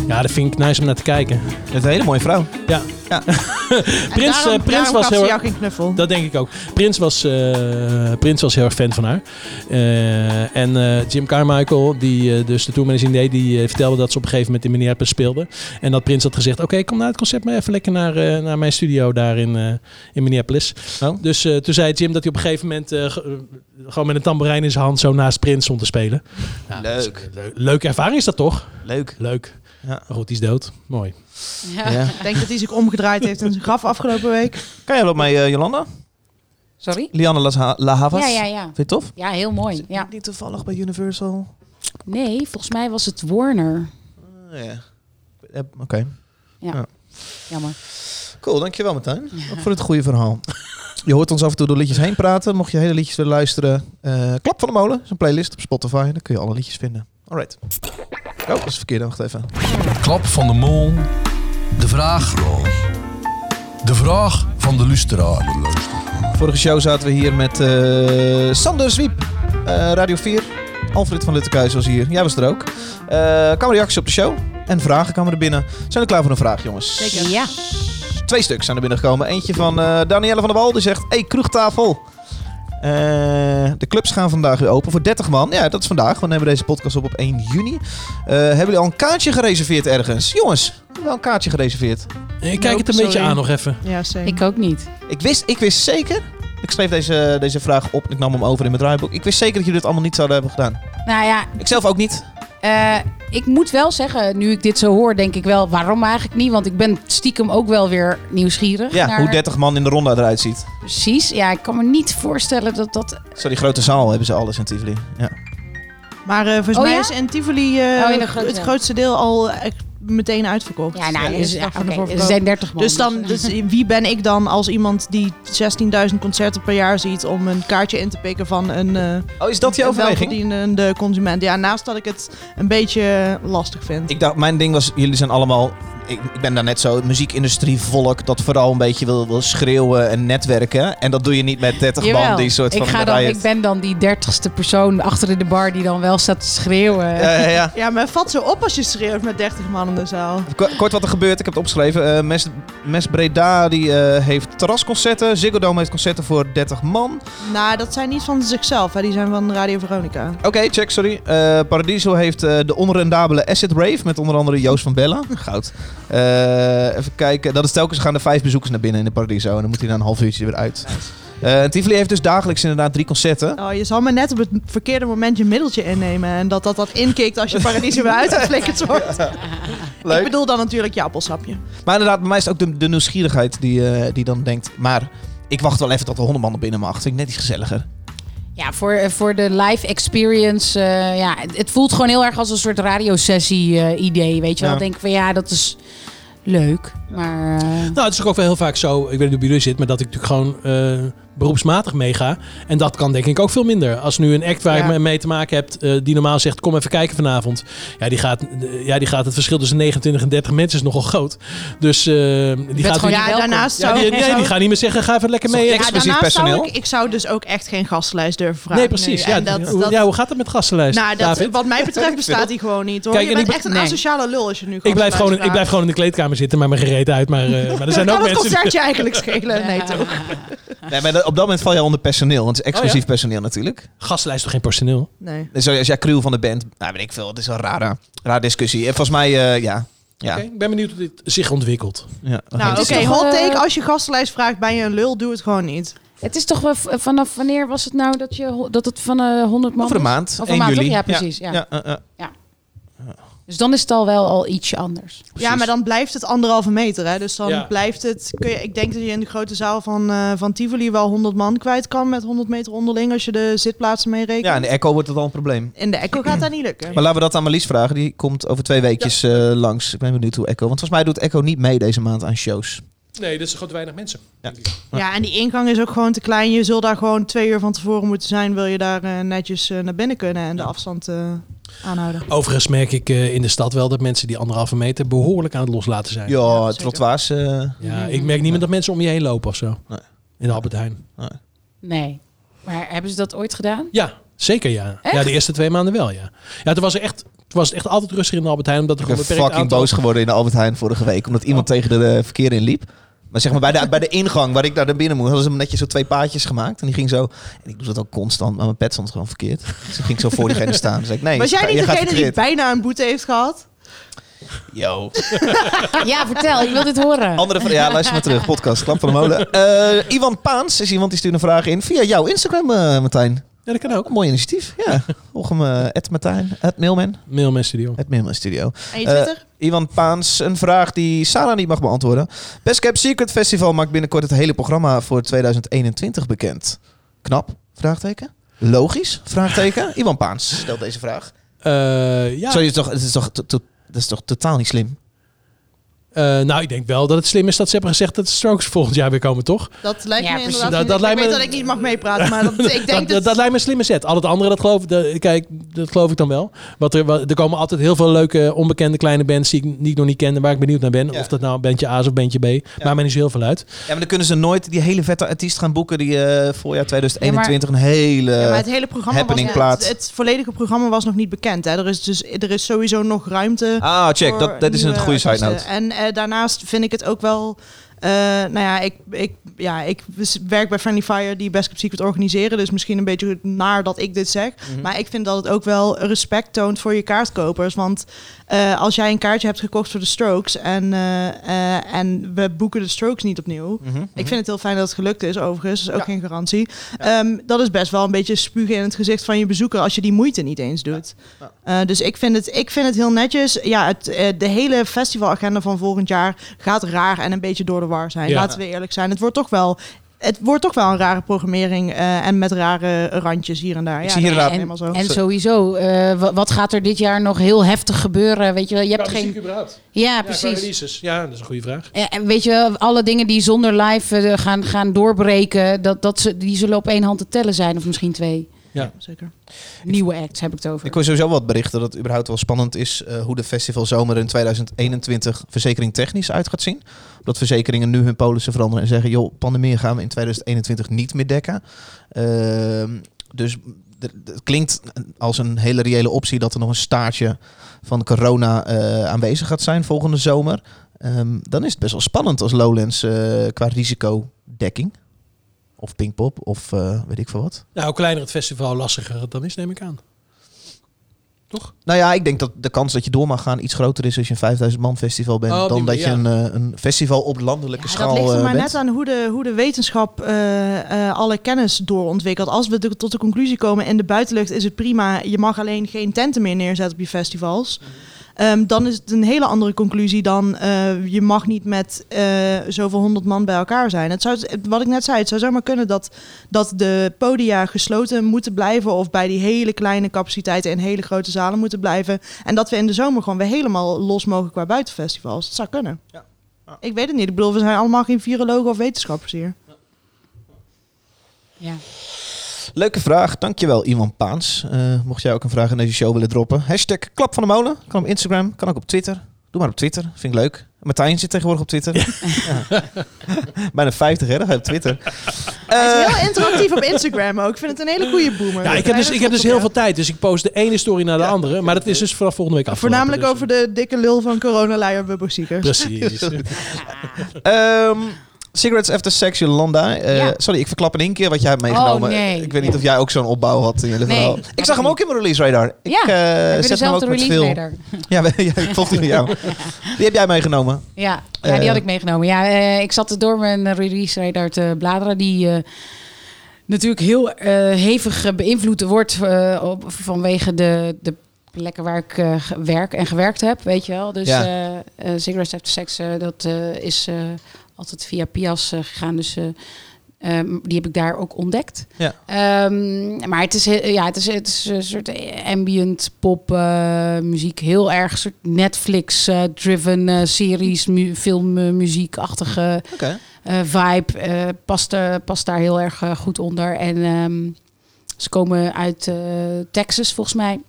F: Ja, dat vind ik nice om naar te kijken.
B: Het is een hele mooie vrouw.
F: Ja.
B: Ja.
F: Prins,
D: daarom,
F: eh, Prins
D: daarom
F: was heel erg...
D: jou geen knuffel.
F: Dat denk ik ook. Prins was, eh, Prins was heel erg fan van haar. Eh, en eh, Jim Carmichael, die dus de tourmanager deed, die vertelde dat ze op een gegeven moment in Minneapolis speelde. En dat Prins had gezegd, oké, kom na het concert maar even lekker naar, eh, naar mijn studio daar in, eh, in Minneapolis.
B: Oh.
F: Dus eh, toen zei Jim dat hij op een gegeven moment ge- gewoon met een tamboerijn in zijn hand zo naast Prins stond te spelen. Ja,
B: Leuk.
F: een leu- leuke ervaring is dat toch?
B: Leuk.
F: Leuk.
B: Ja.
F: Maar goed, die is dood. Mooi.
C: Ja.
B: Ja.
D: Ik denk dat hij zich omgedraaid heeft in zijn graf afgelopen week.
B: Kan jij wat mee, eh, Jolanda?
C: Sorry?
B: Lianne La, La Havas?
C: Ja, ja, ja.
B: Vind je het tof?
C: Ja, heel mooi. Ja.
B: Niet toevallig bij Universal?
C: Nee, volgens mij was het Warner.
B: Oh, ja. Eh, Oké.
C: Jammer.
B: Cool, dankjewel Martijn. Ook voor het goede verhaal. Je hoort ons af en toe door liedjes heen praten. Mocht je hele liedjes willen luisteren, eh, Klap van de Molen is een playlist op Spotify. Daar kun je alle liedjes vinden. Alright. Oh, dat is verkeerd. Wacht even.
G: Klap van de mol. De vraag. De vraag van de luisteraar.
B: Vorige show zaten we hier met eh, Sander Zwiep, eh, Radio 4. Alfred van Luttekhuis was hier. Jij was er ook. Eh kwam reacties op de show. En vragen kwamen er binnen. Zijn we klaar voor een vraag, jongens?
D: Zeker.
C: Ja.
B: Twee stuks zijn er binnengekomen. Eentje van eh Danielle van der Wal. Die zegt, hey, kroegtafel. Eh, de clubs gaan vandaag weer open voor 30 man. Ja, dat is vandaag. We nemen deze podcast op op 1 juni. Eh, hebben jullie al een kaartje gereserveerd ergens? Jongens, hebben we wel een kaartje gereserveerd?
F: Ik kijk het een
D: sorry.
F: beetje aan nog even.
D: Ja, same.
C: Ik ook niet.
B: Ik wist, ik wist zeker... Ik schreef deze, deze vraag op. Ik nam hem over in mijn draaiboek. Ik wist zeker dat jullie dit allemaal niet zouden hebben gedaan.
C: Nou ja,
B: Ik zelf ook niet.
C: Eh, ik moet wel zeggen, nu ik dit zo hoor, denk ik wel, waarom eigenlijk niet? Want ik ben stiekem ook wel weer nieuwsgierig.
B: Ja,
C: naar-
B: hoe 30 man in de ronde eruit ziet.
C: Precies. Ja, ik kan me niet voorstellen dat dat...
B: Zo, die grote zaal hebben ze alles in Tivoli. Ja.
D: Maar eh, volgens
C: Oh,
D: mij
C: ja?
D: is in Tivoli eh,
C: Oh, in de grote
D: het grootste deel al meteen uitverkocht.
C: Ja, nou,
D: Ja,
C: dus,
D: de
C: ja,
D: de
C: er zijn 30 man.
D: Dus dan, dus wie ben ik dan als iemand die 16.000 concerten per jaar ziet om een kaartje in te pikken van een, eh
B: Oh, is dat die
D: een
B: overweging?
D: welverdienende consument? Ja, naast dat ik het een beetje lastig vind.
B: Ik dacht, mijn ding was, jullie zijn allemaal... Ik, ik ben daar net zo, het muziekindustrie volk dat vooral een beetje wil, wil schreeuwen en netwerken. En dat doe je niet met 30 man die soort
C: ik,
B: van
C: ga dan, ik ben dan die dertigste persoon achter in de bar die dan wel staat te schreeuwen.
B: Ja, ja, ja.
D: Ja, maar vat zo op als je schreeuwt met 30 man in de zaal.
B: Ko- Kort wat er gebeurt, ik heb het opgeschreven. Eh Mes, Mes Breda die, eh, heeft terrasconcerten. Ziggo Dome heeft concerten voor 30 man.
D: Nou, dat zijn niet van zichzelf, hè. die zijn van Radio Veronica.
B: Oké, check, sorry. Eh, Paradiso heeft eh, de onrendabele Acid Rave met onder andere Joost van Bellen. Goud. Eh, even kijken. Dat is telkens gaan er vijf bezoekers naar binnen in de Paradiso. En dan moet hij na een half uurtje weer uit. Eh Tivoli heeft dus dagelijks inderdaad drie concerten.
D: Oh, je zal maar net op het verkeerde moment je middeltje innemen. En dat dat, dat inkikt als je paradies weer uitgeflikkerd wordt.
B: Leuk.
D: Ik bedoel dan natuurlijk je appelsapje.
B: Maar inderdaad, bij mij is het ook de, de nieuwsgierigheid die, eh, die dan denkt... Maar ik wacht wel even tot de honderd man er binnen mag. Vind ik net iets gezelliger.
C: Ja, voor, eh, voor de live experience. eh, ja, het, voelt gewoon heel erg als een soort radiosessie eh idee. Weet je wel?
B: Ja.
C: Ik denk van ja, dat is. leuk. Maar
A: Nou, het is ook wel heel vaak zo, ik weet niet hoe bij jullie zit, maar dat ik natuurlijk gewoon beroepsmatig meega. En dat kan denk ik ook veel minder. Als nu een act waar
D: Ja.
A: je me- mee te maken hebt, eh, die normaal zegt, kom even kijken vanavond. Ja, die gaat, eh, ja, die gaat het verschil tussen 29 en 30 mensen is nogal groot. Dus eh, die gaat...
C: gewoon
D: Ja, daarnaast
A: ja,
D: zou
A: die, nee, die gaan niet meer zeggen, ga even lekker mee.
D: ja,
B: exclusief
D: daarnaast zou
B: personeel?
D: ik, ik zou dus ook echt geen gastenlijst durven vragen.
A: Nee, precies. Ja,
D: dat,
A: hoe-
D: dat,
A: ja, hoe gaat het met gastenlijst,
D: nou, dat, wat mij betreft bestaat die gewoon niet hoor.
A: Kijk,
D: je
A: en
D: bent
A: ik
D: echt een
C: nee.
D: asociale lul als je nu
A: Ik blijf, gewoon, ik blijf gewoon in de kleedkamer zitten, maar mijn gereed uit. Maar, eh, maar er zijn ook mensen...
D: concertje eigenlijk schelen. Nee, toch?
B: Nee, maar op dat moment val je onder personeel. Want het is exclusief personeel natuurlijk.
A: Gastenlijst toch geen personeel?
D: Nee.
B: Dus als jij crew van de band, nou weet ik veel, het is wel een rare, rare discussie. En volgens mij, eh, ja. Ja.
A: Oké, ik ben benieuwd hoe dit zich ontwikkelt.
B: ja
D: Nou, oké, hot
C: eh,
D: take. Als je gastenlijst vraagt, ben je een lul, doe het gewoon niet.
C: het is toch wel vanaf wanneer was het nou dat, je, dat het van eh 100 man
B: Over een maand,
C: Over
B: 1
C: een maand,
B: juli.
C: toch? Ja, precies. Ja.
B: Ja, eh, eh.
C: Dus dan is het al wel al ietsje anders.
D: Ja, maar dan blijft het anderhalve meter. Hè? Dus dan
A: Ja.
D: blijft het. Kun je, ik denk dat je in de grote zaal van, eh, van Tivoli wel 100 man kwijt kan met 100 meter onderling als je de zitplaatsen mee rekent.
B: ja, in de Echo wordt het al een probleem.
D: In de Echo gaat dat niet lukken.
B: Maar laten we dat aan Marlies vragen. Die komt over twee weekjes eh, langs. Ik ben benieuwd hoe Echo... Want volgens mij doet Echo niet mee deze maand aan shows.
A: Nee, dat is gewoon te weinig mensen.
B: Ja.
D: Ja, en die ingang is ook gewoon te klein. Je zult daar gewoon twee uur van tevoren moeten zijn. Wil je daar eh, netjes naar binnen kunnen en de afstand eh, aanhouden.
A: Overigens merk ik eh, in de stad wel dat mensen die anderhalve meter behoorlijk aan het loslaten zijn.
B: Ja,
D: zeker.
B: trottoirs. eh,
A: Ja, ik merk niet meer dat mensen om je heen lopen of zo.
B: Nee.
A: In de Albert Heijn.
C: Nee. Maar hebben ze dat ooit gedaan?
A: Ja, zeker ja.
C: Echt?
A: Ja, de eerste twee maanden wel, ja. Ja, toen was, er echt, toen was het echt altijd rustig in de Albert Heijn, omdat er
B: ik ben fucking
A: aantal...
B: boos geworden in de Albert Heijn vorige week. Omdat iemand tegen de eh, verkeer in liep. Maar zeg maar bij de, bij de ingang waar ik naar binnen moest, hadden ze hem netjes zo twee paadjes gemaakt. En die ging zo. En ik doe dat ook constant, maar mijn pet stond gewoon verkeerd. Dus ik ging zo voor diegene staan. Dus ik, nee,
D: Was jij niet degene die bijna een boete heeft gehad?
B: Yo.
C: Ja, vertel. Ik wil dit horen.
B: Andere ja, luister maar terug. Podcast, Klap van de Molen. Eh, Ivan Paans is iemand die stuurt een vraag in via jouw Instagram, eh Martijn.
A: Ja, dat kan ook.
B: Mooi initiatief. Ja. Volg hem, uh, Martijn, Mailman,
A: Mailman Studio.
B: het Mailman Studio.
D: En je
B: Eh,
D: Twitter?
B: Ivan Paans, een vraag die Sarah niet mag beantwoorden. Best Cap Secret Festival maakt binnenkort het hele programma voor 2021 bekend. Knap? Vraagteken. Logisch? Vraagteken. Ivan Paans stelt deze vraag.
A: Eh, ja,
B: Sorry, het is toch, het is toch, to- to- dat is toch totaal niet slim?
A: Eh, nou, ik denk wel dat het slim is dat ze hebben gezegd dat de Strokes volgend jaar weer komen, toch?
D: Dat lijkt
C: Ja,
D: me
C: precies.
D: inderdaad.
A: Dat-
D: ik
A: lijkt
D: weet
A: me-
D: dat ik niet mag meepraten, maar dat, ik denk
A: dat,
D: dat,
A: dat, lijkt me een slimme set. Al het andere, dat geloof, dat, kijk, dat geloof ik dan wel. Wat er, wat, er komen altijd heel veel leuke, onbekende kleine bands die ik, die ik nog niet ken, waar ik benieuwd naar ben.
B: Ja.
A: Of dat nou bandje A is of bandje B. Maakt mij niet zo heel veel uit.
B: Ja, maar dan kunnen ze nooit die hele vette artiest gaan boeken die eh voorjaar 2021 een hele...
D: Ja, maar het hele programma was, het, volledige programma was nog niet bekend. Hè. Er is dus er is sowieso nog ruimte.
B: Ah, check. Dat, dat is een goede side note.
D: En eh, daarnaast vind ik het ook wel. eh, nou ja, ik, ik, ja, ik werk bij Friendly Fire die Best Kept Secret organiseren. Dus misschien een beetje naar dat ik dit zeg.
B: Mhm.
D: Maar ik vind dat het ook wel respect toont voor je kaartkopers. Want eh, als jij een kaartje hebt gekocht voor de Strokes en, eh, eh, en we boeken de Strokes niet opnieuw.
B: Mhm,
D: Ik vind het heel fijn dat het gelukt is, overigens. Dat is ook geen garantie. Ehm, dat is best wel een beetje spugen in het gezicht van je bezoeker als je die moeite niet eens doet.
B: Ja.
D: Dus ik vind, het, ik vind het heel netjes. Ja, het, de hele festivalagenda van volgend jaar gaat raar en een beetje door de war zijn. Laten we eerlijk zijn. Het wordt toch wel. Het wordt toch wel een rare programmering eh, en met rare randjes hier en daar.
B: Ik
D: ja,
B: zie hier inderdaad-
D: helemaal zo.
C: En sowieso, eh, wa- wat gaat er dit jaar nog heel heftig gebeuren? Weet je wel, je hebt geen...
A: überhaupt.
C: Ja, precies.
A: releases. Ja, dat is een goede vraag.
C: Ja, en weet je, wel, alle dingen die zonder live eh, gaan, gaan doorbreken, dat, dat ze, die zullen op één hand te tellen zijn, of misschien twee.
A: Ja.
D: Zeker.
C: Nieuwe acts heb ik het over.
B: Ik hoor sowieso wat berichten dat het überhaupt wel spannend is eh, hoe de festivalzomer in 2021 verzekering technisch uit gaat zien. Omdat verzekeringen nu hun polissen veranderen en zeggen, joh, pandemie gaan we in 2021 niet meer dekken. Ehm, dus het klinkt als een hele reële optie dat er nog een staartje van corona eh, aanwezig gaat zijn volgende zomer. Ehm, dan is het best wel spannend als Lowlands eh, qua risicodekking. Of Pinkpop, of eh, weet ik veel wat.
A: Nou, hoe kleiner het festival, lastiger het dan is, neem ik aan. Toch?
B: Nou ja, ik denk dat de kans dat je door mag gaan iets groter is als je een 5000 man festival bent.
A: Oh,
B: dan
A: die
B: dat je een, eh, een festival op landelijke
D: Ja,
B: schaal
D: dat ligt er
B: eh,
D: maar
B: bent.
D: net aan hoe de, hoe de wetenschap eh, eh, alle kennis doorontwikkelt. Als we de- tot de conclusie komen in de buitenlucht is het prima. Je mag alleen geen tenten meer neerzetten op je festivals. Ehm, dan is het een hele andere conclusie dan eh, je mag niet met eh, zoveel honderd man bij elkaar zijn. Het zou, wat ik net zei, het zou zomaar kunnen dat, dat de podia gesloten moeten blijven of bij die hele kleine capaciteiten in hele grote zalen moeten blijven. En dat we in de zomer gewoon weer helemaal los mogen qua buitenfestivals. Het zou kunnen. Ik weet het niet. Ik bedoel, we zijn allemaal geen virologen of wetenschappers hier.
C: Ja.
H: Leuke vraag. Dankjewel, Iwan Paans. Eh, mocht jij ook een vraag in deze show willen droppen. Hashtag Klap van de Molen. Kan op Instagram, kan ook op Twitter. Doe maar op Twitter. Vind ik leuk. Martijn zit tegenwoordig op Twitter. Ja. Bijna 50, hè? Dan ga je op Twitter.
D: Hij
H: Eh,
D: is heel interactief op Instagram ook. Ik vind het een hele goede boomer.
A: Ja, ik heb dus, ik heb dus heel veel tijd, dus ik post de ene story naar de andere. Maar dat is dus vanaf volgende week afgelopen.
D: Voornamelijk
A: dus-
D: over de dikke lul van coronaleier bubbelziekers.
A: Precies.
H: Ehm, Cigarettes After Sex, Jolanda. Eh,
C: Ja.
H: Sorry, ik verklap in één keer wat jij hebt meegenomen.
C: Oh, nee.
H: Ik weet niet of jij ook zo'n opbouw had in
C: Nee,
H: verhaal. Ik zag hem ook in mijn release radar. Ik
C: Ja,
H: eh,
C: Heb je
H: zet hem ook met
C: release
H: veel...
C: radar?
H: Ja, ik volg die van jou. Die heb jij meegenomen.
C: Ja, ja
H: Eh.
C: die had ik meegenomen. Ja, eh, ik zat door mijn eh, release radar te bladeren. Die eh, natuurlijk heel eh, hevig eh, beïnvloed wordt eh, op, vanwege de, de plekken waar ik eh, werk en gewerkt heb, weet je wel. Dus
H: Ja.
C: eh eh, Cigarettes After Sex, eh, dat eh, is eh, altijd via Pias eh, gegaan. Dus eh, ehm, die heb ik daar ook ontdekt.
H: Ja.
C: Ehm, maar het is, ja, het is, het is een soort ambient pop eh, muziek. Heel erg soort Netflix-driven series, mu filmmuziekachtige eh, vibe. past, past daar heel erg goed onder. En ehm, ze komen uit Texas, volgens mij.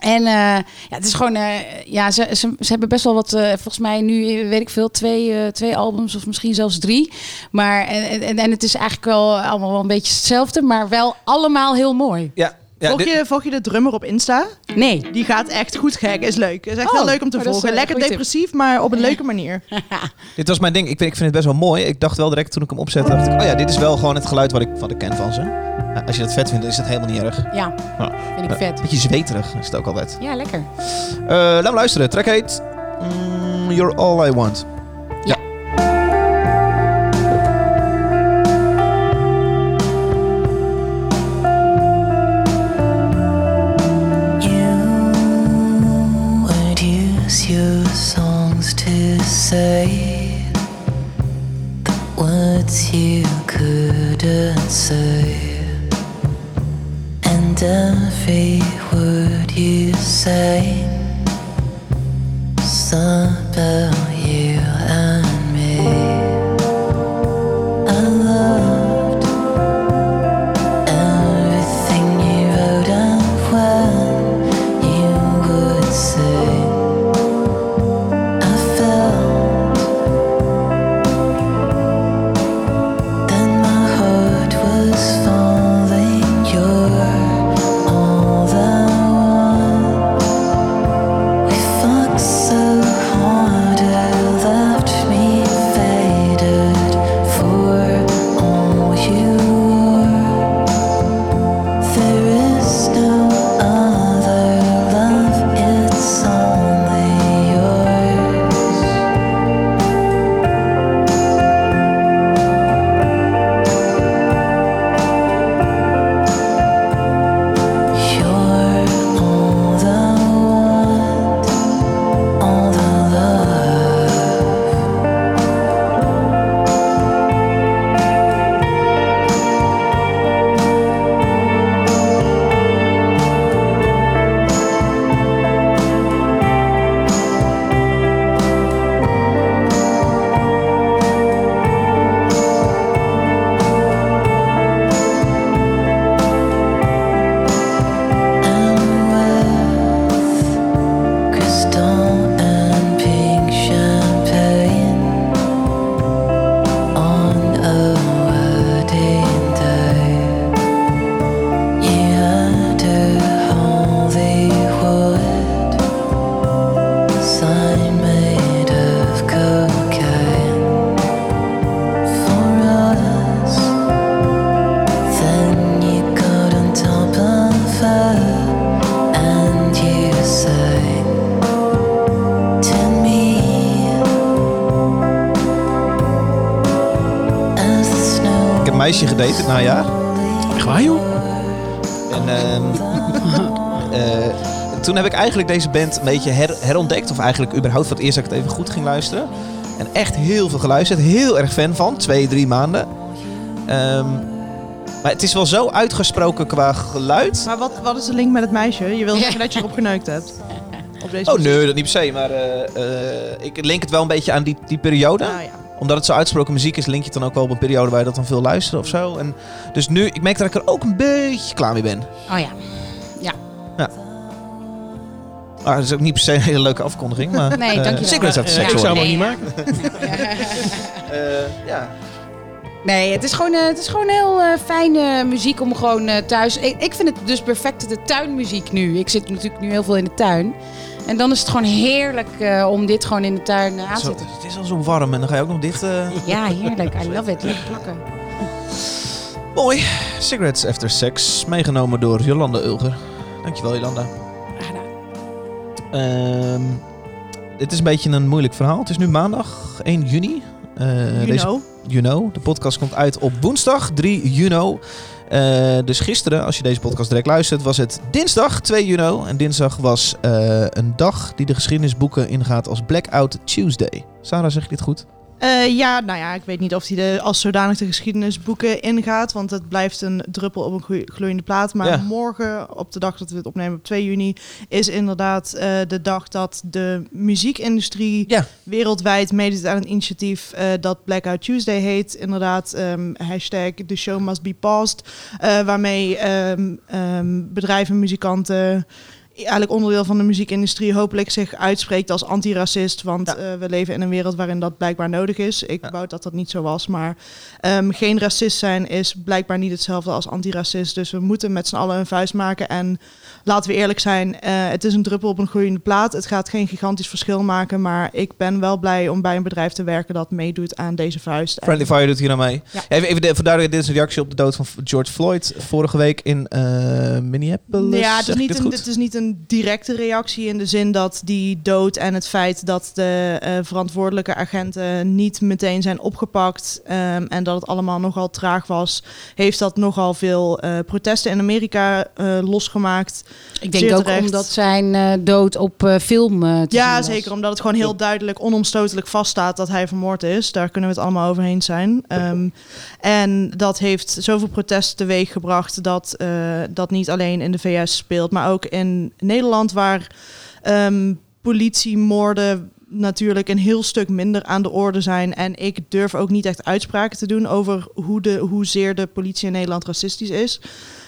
C: En eh, ja, het is gewoon, eh, ja, ze, ze, ze hebben best wel wat, eh, volgens mij nu, weet ik veel, twee, eh, twee albums of misschien zelfs drie. Maar, en, en, en het is eigenlijk wel allemaal wel een beetje hetzelfde, maar wel allemaal heel mooi.
H: Ja. ja
D: volg,
H: dit-
D: je, volg je de drummer op Insta?
C: Nee.
D: Die gaat echt goed gek. Is leuk. Is echt
C: Oh,
D: heel leuk om te
C: oh, is,
D: volgen. Lekker
C: tip.
D: depressief, maar op een leuke manier.
H: Dit was mijn ding. Ik vind, ik vind het best wel mooi. Ik dacht wel direct toen ik hem opzette, dacht ik, oh ja, dit is wel gewoon het geluid wat ik, wat ik ken van ze. Ja, als je dat vet vindt, is dat helemaal niet erg.
C: Ja,
H: Ja.
C: vind ik vet.
H: Beetje zweterig is het ook altijd.
C: Ja, lekker.
H: Eh laten we luisteren. Track heet mm, You're All I Want. Meisje gedate dit najaar.
A: Echt waar, joh?
H: En ehm, eh, toen heb ik eigenlijk deze band een beetje her- herontdekt. Of eigenlijk überhaupt voor het eerst dat ik het even goed ging luisteren. En echt heel veel geluisterd. Heel erg fan van. Twee, drie maanden. Ehm, maar het is wel zo uitgesproken qua geluid.
D: Maar wat, wat is de link met het meisje? Je wil zeggen dat je erop geneukt hebt. Op deze
B: Oh nee, dat niet per se. Maar eh, eh, ik link het wel een beetje aan die, die periode.
D: Ah, ja.
B: Omdat het zo uitgesproken muziek is, link je het dan ook wel op een periode waar je dat dan veel luistert of zo. En dus nu, ik merk dat ik er ook een beetje klaar mee ben.
C: Oh ja.
B: Maar dat is ook niet per se een hele leuke afkondiging. Maar,
C: Nee,
B: eh,
C: dankjewel.
B: Cigarettes After Sex
A: ik zou hem niet maken.
B: Eh, ja.
C: Nee, het is gewoon, eh, het is gewoon heel eh, fijne muziek om gewoon eh, thuis... Ik, ik vind het dus perfect de tuinmuziek nu. Ik zit natuurlijk nu heel veel in de tuin. En dan is het gewoon heerlijk eh, om dit gewoon in de tuin eh, aan te zetten.
B: het is al zo warm en dan ga je ook nog dicht. eh,
C: Ja, heerlijk. I love it. Lekker plakken.
B: Mooi. Cigarettes After Sex, meegenomen door Jolanda Ulger. Dankjewel Jolanda.
C: Graag.
B: Ehm, dit is een beetje een moeilijk verhaal. Het is nu maandag 1 juni. Eh,
D: You
B: deze,
D: know.
B: you know. De podcast komt uit op woensdag 3 juni. Eh, dus gisteren, als je deze podcast direct luistert, was het dinsdag 2 juni. En dinsdag was eh, een dag die de geschiedenisboeken ingaat als Blackout Tuesday. Sarah, zeg ik dit goed?
D: Eh, ja, nou ja, ik weet niet of hij de, als zodanig de geschiedenisboeken ingaat. Want het blijft een druppel op een gloe- gloeiende plaat. Maar
B: Ja.
D: morgen, op de dag dat we het opnemen, op 2 juni, is inderdaad eh, de dag dat de muziekindustrie
B: Ja.
D: wereldwijd meedoet aan een initiatief eh, dat Blackout Tuesday heet. Inderdaad, ehm, hashtag The Show Must Be Paused. waarmee ehm, bedrijven, muzikanten, eigenlijk onderdeel van de muziekindustrie hopelijk zich uitspreekt als antiracist. Want
B: Ja.
D: eh, we leven in een wereld waarin dat blijkbaar nodig is. Ik
B: Ja.
D: wou dat dat niet zo was. Maar ehm, geen racist zijn is blijkbaar niet hetzelfde als antiracist. Dus we moeten met z'n allen een vuist maken. En laten we eerlijk zijn, eh, het is een druppel op een groeiende plaat. Het gaat geen gigantisch verschil maken. Maar ik ben wel blij om bij een bedrijf te werken dat meedoet aan deze vuist. En-
B: Friendly Fire doet hier aan mee.
D: Ja.
B: Even, even de, voor dit is een reactie op de dood van George Floyd vorige week in eh, Minneapolis.
D: Ja, het is, niet een, het is niet een directe reactie in de zin dat die dood en het feit dat de eh, verantwoordelijke agenten niet meteen zijn opgepakt ehm, en dat het allemaal nogal traag was, heeft dat nogal veel eh, protesten in Amerika eh, losgemaakt.
C: Ik denk ook omdat zijn dood op film te zien
D: Ja, zeker, omdat het gewoon heel duidelijk, onomstotelijk vaststaat dat hij vermoord is. Daar kunnen we het allemaal over eens zijn. Ehm, en dat heeft zoveel protest teweeg gebracht dat dat niet alleen in de VS speelt, maar ook in Nederland, waar ehm, politiemoorden natuurlijk een heel stuk minder aan de orde zijn. En ik durf ook niet echt uitspraken te doen over hoe de, hoezeer de politie in Nederland racistisch is.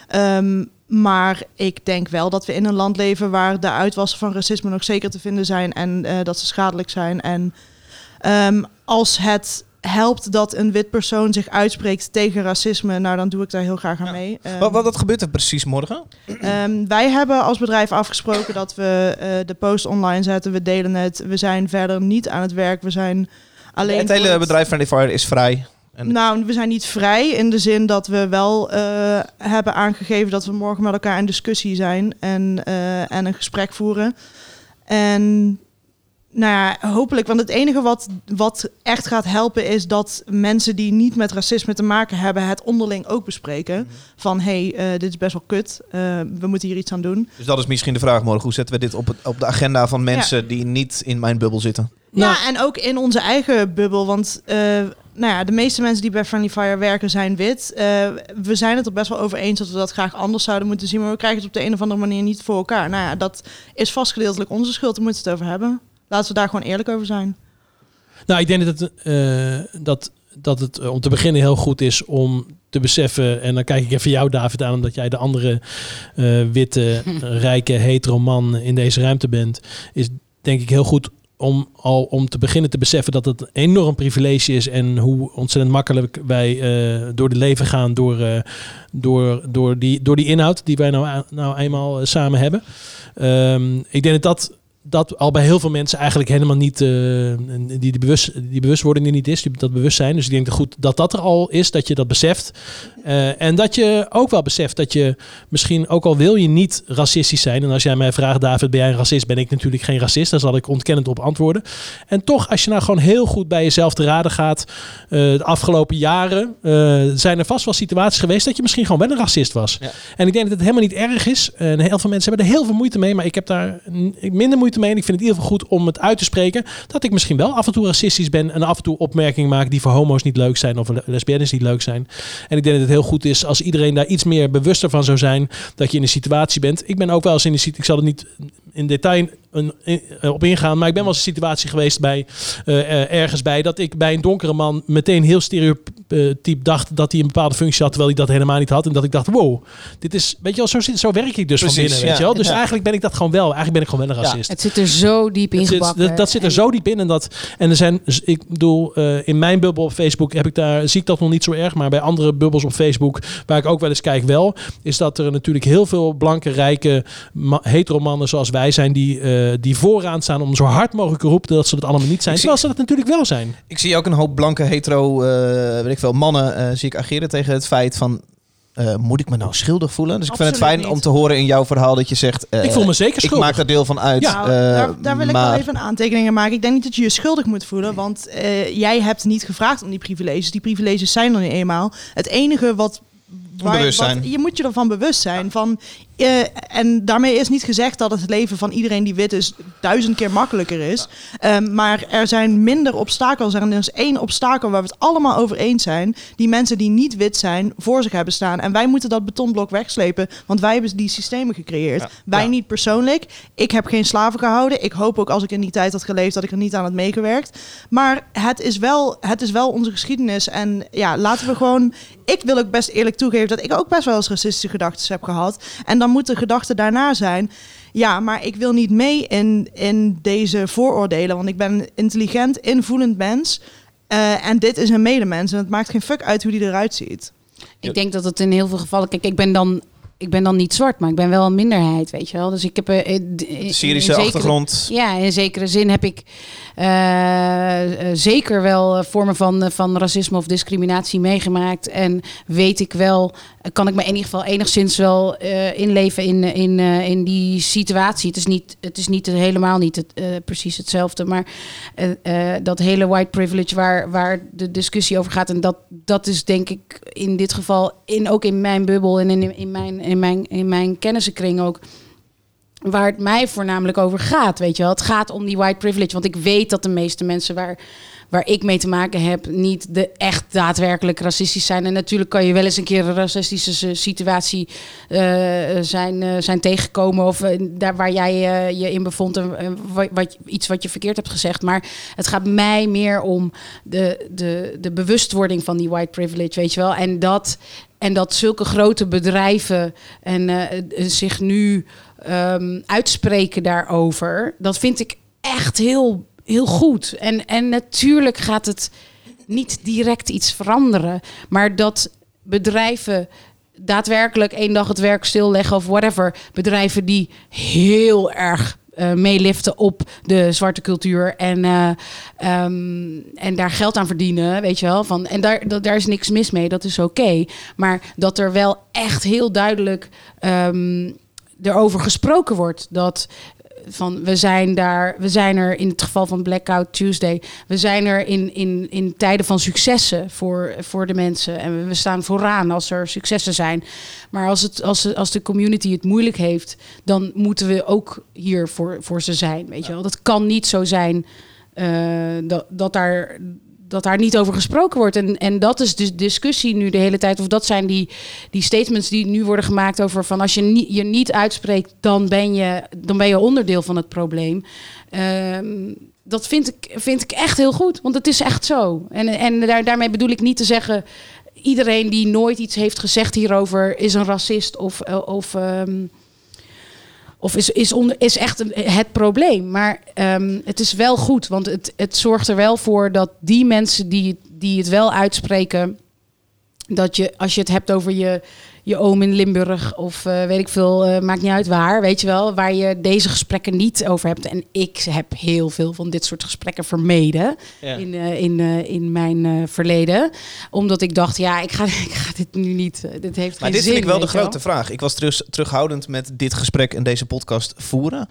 D: Ehm, maar ik denk wel dat we in een land leven waar de uitwassen van racisme nog zeker te vinden zijn en eh, dat ze schadelijk zijn. En ehm, als het helpt dat een wit persoon zich uitspreekt tegen racisme, nou dan doe ik daar heel graag aan
B: Ja.
D: mee. Ehm,
B: Wat, wat, wat gebeurt er precies morgen?
D: Ehm, wij hebben als bedrijf afgesproken dat we eh, de post online zetten. We delen het. We zijn verder niet aan het werk. We zijn alleen.
B: het hele bedrijf Friendly Fire is vrij. En-
D: Nou, we zijn niet vrij in de zin dat we wel eh, hebben aangegeven dat we morgen met elkaar in discussie zijn en, eh, en een gesprek voeren. En nou ja, hopelijk, want het enige wat, wat echt gaat helpen is dat mensen die niet met racisme te maken hebben, het onderling ook bespreken. Van hé, hey, eh, dit is best wel kut, eh, we moeten hier iets aan doen.
B: Dus dat is misschien de vraag morgen. Hoe zetten we dit op, het, op de agenda van mensen die niet in mijn bubbel zitten?
A: Nou-
D: ja, en ook in onze eigen bubbel. Want eh, nou ja, de meeste mensen die bij Friendly Fire werken zijn wit. Eh, we zijn het er best wel over eens dat we dat graag anders zouden moeten zien. Maar we krijgen het op de een of andere manier niet voor elkaar. Nou ja, dat is vastgedeeltelijk onze schuld. Daar moeten we het over hebben. Laten we daar gewoon eerlijk over zijn.
A: Nou, ik denk dat het, eh, dat, dat het eh, om te beginnen heel goed is om te beseffen, en dan kijk ik even jou David aan, omdat jij de andere eh, witte, rijke, hetero man in deze ruimte bent, is denk ik heel goed om al om te beginnen te beseffen dat het een enorm privilege is en hoe ontzettend makkelijk wij eh, door het leven gaan door, eh, door, door, die, door die inhoud die wij nou, nou eenmaal samen hebben. Ehm, ik denk dat dat dat al bij heel veel mensen eigenlijk helemaal niet eh, die, die, bewust, die bewustwording er niet is, die, dat bewustzijn. Dus ik denk dat goed dat dat er al is, dat je dat beseft. Eh, en dat je ook wel beseft dat je misschien, ook al wil je niet racistisch zijn. En als jij mij vraagt, David, ben jij een racist? Ben ik natuurlijk geen racist. Daar zal ik ontkennend op antwoorden. En toch, als je nou gewoon heel goed bij jezelf te raden gaat, eh, de afgelopen jaren zijn er vast wel situaties geweest dat je misschien gewoon wel een racist was.
B: Ja.
A: En ik denk dat het helemaal niet erg is. En heel veel mensen hebben er heel veel moeite mee, maar ik heb daar minder moeite En ik vind het in ieder geval goed om het uit te spreken dat ik misschien wel af en toe racistisch ben en af en toe opmerkingen maak die voor homo's niet leuk zijn of le- lesbiennes niet leuk zijn. En ik denk dat het heel goed is als iedereen daar iets meer bewuster van zou zijn dat je in een situatie bent. Ik ben ook wel eens in een situatie, ik zal het niet in detail een, in- eh, op ingaan. Maar ik ben wel eens een situatie geweest bij eh, eh, ergens bij dat ik bij een donkere man meteen heel stereotyp dacht dat hij een bepaalde functie had, terwijl hij dat helemaal niet had. En dat ik dacht, wow, dit is, weet je wel, zo, zit, zo werk ik dus
B: Precies,
A: van binnen, weet
B: ja.
A: je wel. Dus
B: Ja.
A: eigenlijk ben ik dat gewoon wel. Eigenlijk ben ik gewoon wel een
B: Ja.
A: racist.
C: Het zit er zo diep
A: Het zit- dat, dat zit er
C: En-
A: zo diep in. En, dat, en er zijn, dus ik bedoel, eh, in mijn bubbel op Facebook heb ik daar, zie ik dat nog niet zo erg. Maar bij andere bubbels op Facebook, waar ik ook wel eens kijk, wel, is dat er natuurlijk heel veel blanke, rijke, ma- heteromannen zoals wij zijn, die, eh, die vooraan staan om zo hard mogelijk te roepen dat ze dat allemaal niet zijn.
B: Ik zie-
A: Terwijl ze dat natuurlijk wel zijn.
B: Ik zie ook een hoop blanke hetero, eh, weet ik veel, mannen eh, zie ik ageren tegen het feit van... eh, moet ik me nou schuldig voelen? Dus ik vind het fijn
D: niet.
B: om te horen in jouw verhaal dat je zegt... eh,
A: ik voel me zeker
B: ik
A: schuldig.
B: maak daar deel van uit.
A: Ja,
D: daar, daar wil ik wel even een aantekeningen maken. Ik denk niet dat je je schuldig moet voelen, want eh, jij hebt niet gevraagd om die privileges. Die privileges zijn er nu eenmaal. Het enige wat... waar- wat- je moet je ervan bewust zijn. Van, eh, en daarmee is niet gezegd dat het leven van iedereen die wit is duizend keer makkelijker is. Ehm, maar er zijn minder obstakels. En er is één obstakel waar we het allemaal over eens zijn. Die mensen die niet wit zijn voor zich hebben staan. En wij moeten dat betonblok wegslepen. Want wij hebben die systemen gecreëerd.
B: Ja.
D: Wij
B: Ja.
D: niet persoonlijk. Ik heb geen slaven gehouden. Ik hoop ook als ik in die tijd had geleefd dat ik er niet aan had meegewerkt. Maar het is wel, het is wel onze geschiedenis. En ja, laten we gewoon. Ik wil ook best eerlijk toegeven dat ik ook best wel eens racistische gedachten heb gehad. En dan moet de gedachte daarna zijn. Ja, maar ik wil niet mee in, in deze vooroordelen. Want ik ben een intelligent, invoelend mens. Eh, en dit is een medemens. En het maakt geen fuck uit hoe die eruit ziet.
C: Ik denk dat het in heel veel gevallen. Kijk, ik ben dan. Ik ben dan niet zwart, maar ik ben wel een minderheid, weet je wel. Dus ik heb eh, eh, in
B: Syrische
C: zekere-
B: achtergrond.
C: Ja, in zekere zin heb ik eh, eh, zeker wel eh, vormen van, eh, van racisme of discriminatie meegemaakt. En weet ik wel, eh, kan ik me in ieder geval enigszins wel eh, inleven in, in, eh, in die situatie. Het is niet, het is niet helemaal niet het, eh, precies hetzelfde, maar eh, eh, dat hele white privilege waar, waar de discussie over gaat. En dat, dat is denk ik in dit geval, in, ook in mijn bubbel en in, in, mijn, in, mijn, in mijn kennissenkring ook waar het mij voornamelijk over gaat. Weet je wel, het gaat om die white privilege. Want ik weet dat de meeste mensen waar, waar ik mee te maken heb, niet de echt daadwerkelijk racistisch zijn. En natuurlijk kan je wel eens een keer een racistische situatie eh, zijn, eh, zijn tegengekomen. Of eh, daar waar jij je in bevond. En, iets wat je verkeerd hebt gezegd. Maar het gaat mij meer om de, de, de bewustwording van die white privilege. Weet je wel. En dat. En dat zulke grote bedrijven en zich nu ehm, uitspreken daarover, dat vind ik echt heel, heel goed. En, en natuurlijk gaat het niet direct iets veranderen, maar dat bedrijven daadwerkelijk één dag het werk stilleggen of whatever, bedrijven die heel erg eh, meeliften op de zwarte cultuur en, eh, ehm, en daar geld aan verdienen, weet je wel. Van, en daar, daar is niks mis mee, dat is oké. Maar dat er wel echt heel duidelijk ehm, erover gesproken wordt dat van we zijn daar, we zijn er in het geval van Blackout Tuesday, we zijn er in, in, in tijden van successen voor, voor de mensen en we, we staan vooraan als er successen zijn. Maar als, het, als, de- als de community het moeilijk heeft, dan moeten we ook hier voor, voor ze zijn. Weet je wel, dat kan niet zo zijn eh, dat, dat daar dat daar niet over gesproken wordt. En, en dat is de discussie nu de hele tijd. Of dat zijn die, die statements die nu worden gemaakt over van als je je niet uitspreekt, dan ben je, dan ben je onderdeel van het probleem. Ehm, dat vind ik, vind ik echt heel goed, want het is echt zo. En, en daar, daarmee bedoel ik niet te zeggen. Iedereen die nooit iets heeft gezegd hierover is een racist of, of ehm, of is, is, onder, is echt het probleem. Maar ehm, het is wel goed, want het, het zorgt er wel voor dat die mensen die, die het wel uitspreken, dat je als je het hebt over je, je oom in Limburg of eh, weet ik veel, eh, maakt niet uit waar, weet je wel, waar je deze gesprekken niet over hebt. En ik heb heel veel van dit soort gesprekken vermeden
B: Ja.
C: in, eh, in, in mijn verleden, omdat ik dacht, ja, ik ga, ik ga dit nu niet, dit heeft
B: Maar
C: geen
B: dit
C: zin.
B: vind ik wel de
C: wel.
B: grote vraag. Ik was terug, terughoudend met dit gesprek en deze podcast voeren.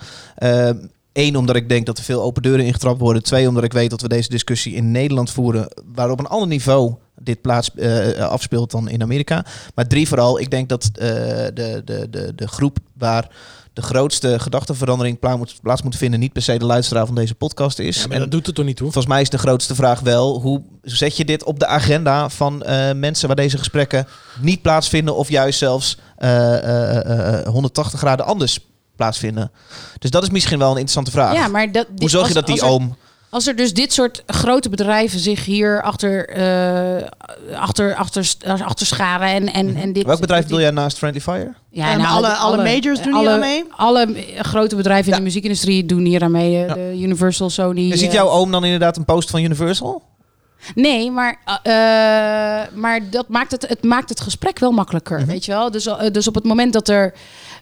B: Eén, omdat ik denk dat er veel open deuren ingetrapt worden. Twee, omdat ik weet dat we deze discussie in Nederland voeren, waar op een ander niveau dit plaats eh, afspeelt dan in Amerika. Maar drie, vooral, ik denk dat eh, de, de, de, de groep waar de grootste gedachtenverandering plaats moet, plaats moet vinden, niet per se de luisteraar van deze podcast is.
A: Ja, maar
B: En
A: dat doet het toch niet toe?
B: Volgens mij is de grootste vraag wel, hoe zet je dit op de agenda van eh, mensen waar deze gesprekken niet plaatsvinden of juist zelfs eh, eh, eh, eh, 180 graden anders plaatsvinden. Dus dat is misschien wel een interessante vraag.
C: Ja, maar dat,
B: Hoe zorg je
C: als-
B: dat die
C: als er-
B: oom...
C: Als er dus dit soort grote bedrijven zich hier achter, eh, achter, achter, achter scharen en, en, en dit...
B: Welk bedrijf bedoel jij naast Friendly Fire?
C: Ja,
D: En
C: nou,
D: alle- alle majors doen hier
C: alle,
D: aan mee?
C: Alle grote bedrijven in de muziekindustrie doen hier aan mee. Eh, De Universal, Sony.
B: Je ziet
C: eh,
B: jouw oom dan inderdaad een post van Universal?
C: Nee, maar, eh, maar dat maakt het, het maakt het gesprek wel makkelijker,
B: Mhm.
C: weet je wel. Dus, eh, dus op het moment dat er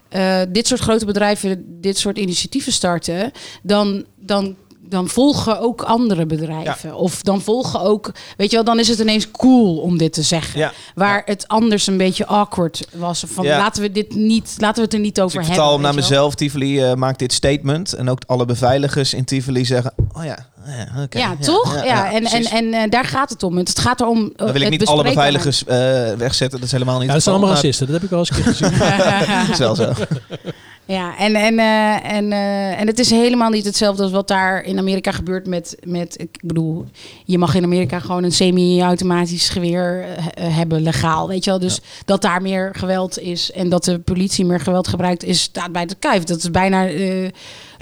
C: eh, dit soort grote bedrijven dit soort initiatieven starten, dan, dan, dan volgen ook andere bedrijven. Of dan volgen ook, weet je wel, dan is het ineens cool om dit te zeggen.
B: Ja.
C: Waar het anders een beetje awkward was. Van laten we dit niet, laten we het er niet
B: Dus
C: over
B: ik
C: hebben.
B: vertaal hem naar mezelf. Tivoli eh, maakt dit statement. En ook alle beveiligers in Tivoli zeggen... Oh ja, ja
C: toch? Ja, en, en, en eh, daar gaat het om. Het gaat erom.
B: Dan wil ik niet alle beveiligers eh, wegzetten. Dat is helemaal niet
A: Ja, dat
B: het
A: zijn allemaal racisten. Dat heb ik wel eens een keer gezien.
B: maar Dat is wel zo.
C: Ja, en, en, eh, en, eh, en het is helemaal niet hetzelfde als wat daar in Amerika gebeurt met, met... Ik bedoel, je mag in Amerika gewoon een semi-automatisch geweer hebben, legaal, weet je wel. Dus dat daar meer geweld is en dat de politie meer geweld gebruikt, is staat bij de kuif. Dat is bijna eh,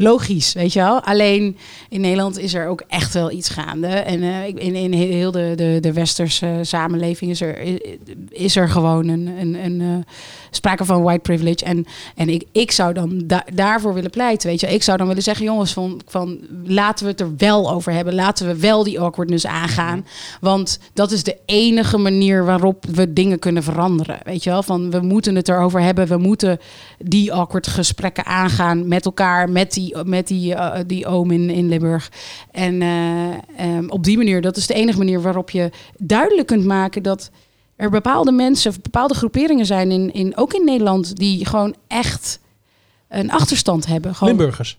C: logisch, weet je wel. Alleen in Nederland is er ook echt wel iets gaande. En eh, in, in heel de, de, de westerse samenleving is er, is er gewoon een, een, een eh, sprake van white privilege. En, en ik, ik zou dan da- daarvoor willen pleiten, weet je. Ik zou dan willen zeggen, jongens, van, van laten we het er wel over hebben. Laten we wel die awkwardness aangaan. Want dat is de enige manier waarop we dingen kunnen veranderen. Weet je wel, van we moeten het erover hebben. We moeten die awkward gesprekken aangaan met elkaar, met die, met die, eh, die oom in, in Limburg. En eh, ehm, op die manier, dat is de enige manier waarop je duidelijk kunt maken dat er bepaalde mensen of bepaalde groeperingen zijn, in, in, ook in Nederland, die gewoon echt een achterstand hebben. Gewoon,
A: Limburgers.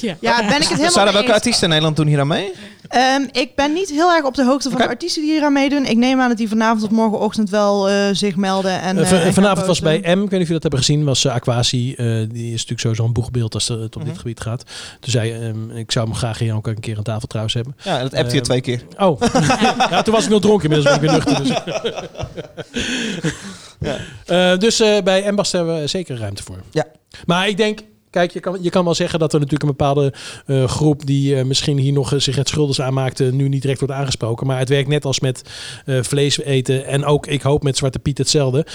C: Ja.
D: Ja, ben ik het helemaal mee
B: welke artiesten in Nederland doen hier aan mee?
D: Ehm, ik ben niet heel erg op de hoogte van de artiesten die hier aan meedoen. Ik neem aan dat die vanavond of morgenochtend wel eh, zich melden. En,
A: Eh,
D: eh,
A: van-
D: en gaan
A: vanavond was bij. M, ik weet niet of jullie dat hebben gezien, was uh, Aquasi. eh, die is natuurlijk sowieso een boegbeeld als het op
B: Mhm.
A: dit gebied gaat. Toen zei ehm, ik zou hem graag hier ook een keer aan tafel trouwens hebben.
B: Ja, dat appt je
A: Ehm,
B: twee keer.
A: Oh, ja, toen was ik nog dronken, inmiddels ben ik weer nuchter. Dus, Eh, dus eh, bij Embast hebben we zeker ruimte voor.
B: Ja.
A: Maar ik denk, kijk, je kan, je kan wel zeggen dat er natuurlijk een bepaalde eh, groep die eh, misschien hier nog eh, zich het schuldig aanmaakte, nu niet direct wordt aangesproken. Maar het werkt net als met vlees eten en ook, ik hoop met Zwarte Piet hetzelfde.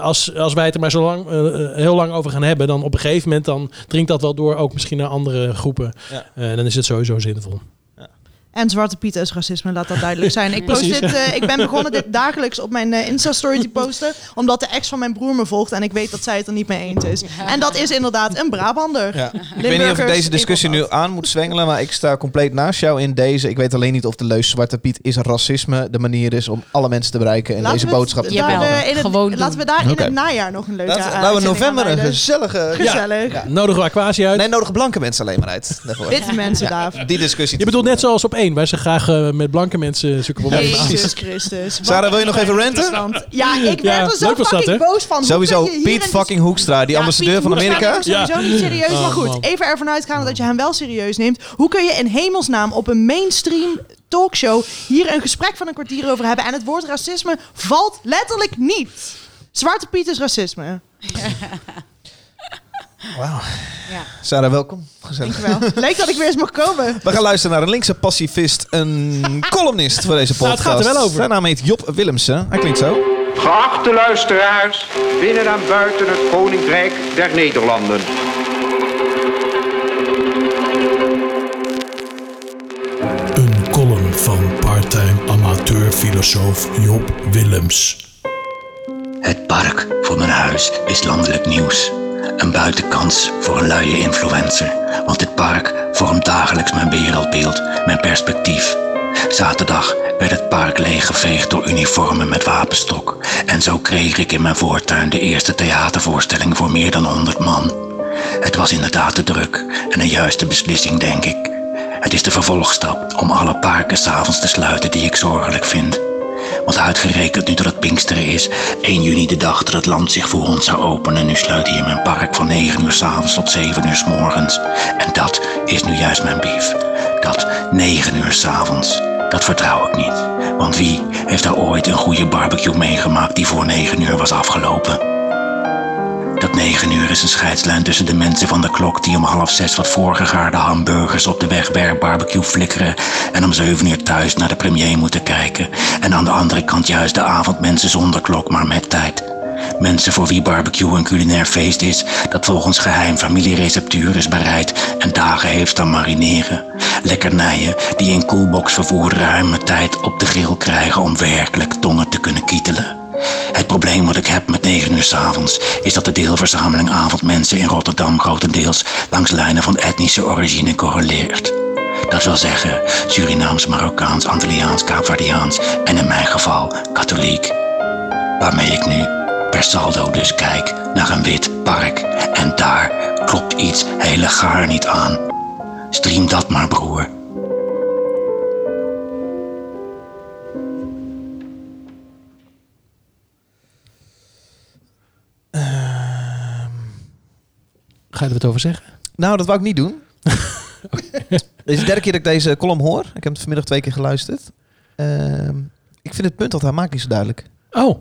A: Als, als wij het er maar zo lang, heel lang over gaan hebben, dan op een gegeven moment dan dringt dat wel door, ook misschien naar andere groepen.
B: Ja.
A: Dan is het sowieso zinvol.
D: En Zwarte Piet is racisme, laat dat duidelijk zijn. Ik, post
A: Precies.
D: dit, eh, ik ben begonnen dit dagelijks op mijn eh, Insta-story te posten. Omdat de ex van mijn broer me volgt en ik weet dat zij het er niet mee eens is. En dat is inderdaad een Brabander.
B: Ja. Ik weet niet of ik deze discussie nu aan moet zwengelen, maar ik sta compleet naast jou in deze. Ik weet alleen niet of de leus Zwarte Piet is racisme de manier is om alle mensen te bereiken en
D: Laten
B: deze boodschap te
D: eh, in het-
C: gewoon doen.
D: Laten we daar in het najaar nog een leuke
B: Laten we,
D: uh,
B: laten we in november een gezellige...
D: Gezellig.
B: Ja.
A: Nodigen we uit.
B: Nee, nodigen blanke mensen alleen maar uit. Daarvoor.
D: Witte mensen daar.
B: Die discussie.
A: Je bedoelt net zoals op één, waar ze graag eh, met blanke mensen zulke problemen.
D: Jezus Christus.
B: Sarah, wil je nog even
D: interessant. Ja, ik
A: Ja,
D: werd er zo
A: dat,
D: fucking boos van.
B: Sowieso Piet fucking Hoekstra, die
D: Ja,
B: ambassadeur van Amerika.
D: Sowieso niet serieus.
A: Oh,
D: maar goed,
A: man.
D: even ervan uitgaan dat je hem wel serieus neemt. Hoe kun je in hemelsnaam op een mainstream talkshow hier een gesprek van een kwartier over hebben en het woord racisme valt letterlijk niet. Zwarte Piet is racisme.
B: Wauw.
C: Ja.
B: Sarah, welkom. Gezellig.
D: Dankjewel. Leuk dat ik weer eens mag komen.
B: We gaan luisteren naar een linkse pacifist, een columnist voor deze
A: Nou,
B: podcast.
A: het gaat er wel over.
B: Zijn naam heet Job Willemsen. Hij klinkt zo.
I: Geachte luisteraars, binnen en buiten het Koninkrijk der Nederlanden.
G: Een column van parttime amateurfilosoof Job Willems.
J: Het park voor mijn huis is landelijk nieuws. Een buitenkans voor een luie influencer. Want het park vormt dagelijks mijn wereldbeeld, mijn perspectief. Zaterdag werd het park leeggeveegd door uniformen met wapenstok. En zo kreeg ik in mijn voortuin de eerste theatervoorstelling voor meer dan 100 man. Het was inderdaad te druk en een juiste beslissing, denk ik. Het is de vervolgstap om alle parken s'avonds te sluiten die ik zorgelijk vind. Want uitgerekend nu dat het Pinksteren is, 1 juni de dag dat het land zich voor ons zou openen. Nu sluit hier mijn park van 9 uur s'avonds tot 7 uur s morgens. En dat is nu juist mijn bief. Dat 9 uur s'avonds, dat vertrouw ik niet. Want wie heeft daar ooit een goede barbecue meegemaakt die voor 9 uur was afgelopen? Dat negen uur is een scheidslijn tussen de mensen van de klok die om half zes wat voorgegaarde hamburgers op de wegberg barbecue flikkeren en om zeven uur thuis naar de premier moeten kijken. En aan de andere kant juist de avondmensen zonder klok maar met tijd. Mensen voor wie barbecue een culinair feest is dat volgens geheim familiereceptuur is bereid en dagen heeft staan marineren. Lekkernijen die in koelbox vervoer ruime tijd op de grill krijgen om werkelijk tonnen te kunnen kietelen. Het probleem wat ik heb met 9 uur 's avonds is dat de deelverzameling avondmensen in Rotterdam grotendeels langs lijnen van etnische origine correleert. Dat wil zeggen Surinaams, Marokkaans, Antilliaans, Kaapverdiaans en in mijn geval katholiek. Waarmee ik nu per saldo dus kijk naar een wit park en daar klopt iets hele gaar niet aan. Stream dat maar broer.
A: Ga je er wat over zeggen?
B: Nou, dat wou ik niet doen. Dit is de derde keer dat ik deze column hoor. Ik heb het vanmiddag twee keer geluisterd. Ehm, ik vind het punt dat hij maakt niet zo duidelijk.
A: Oh.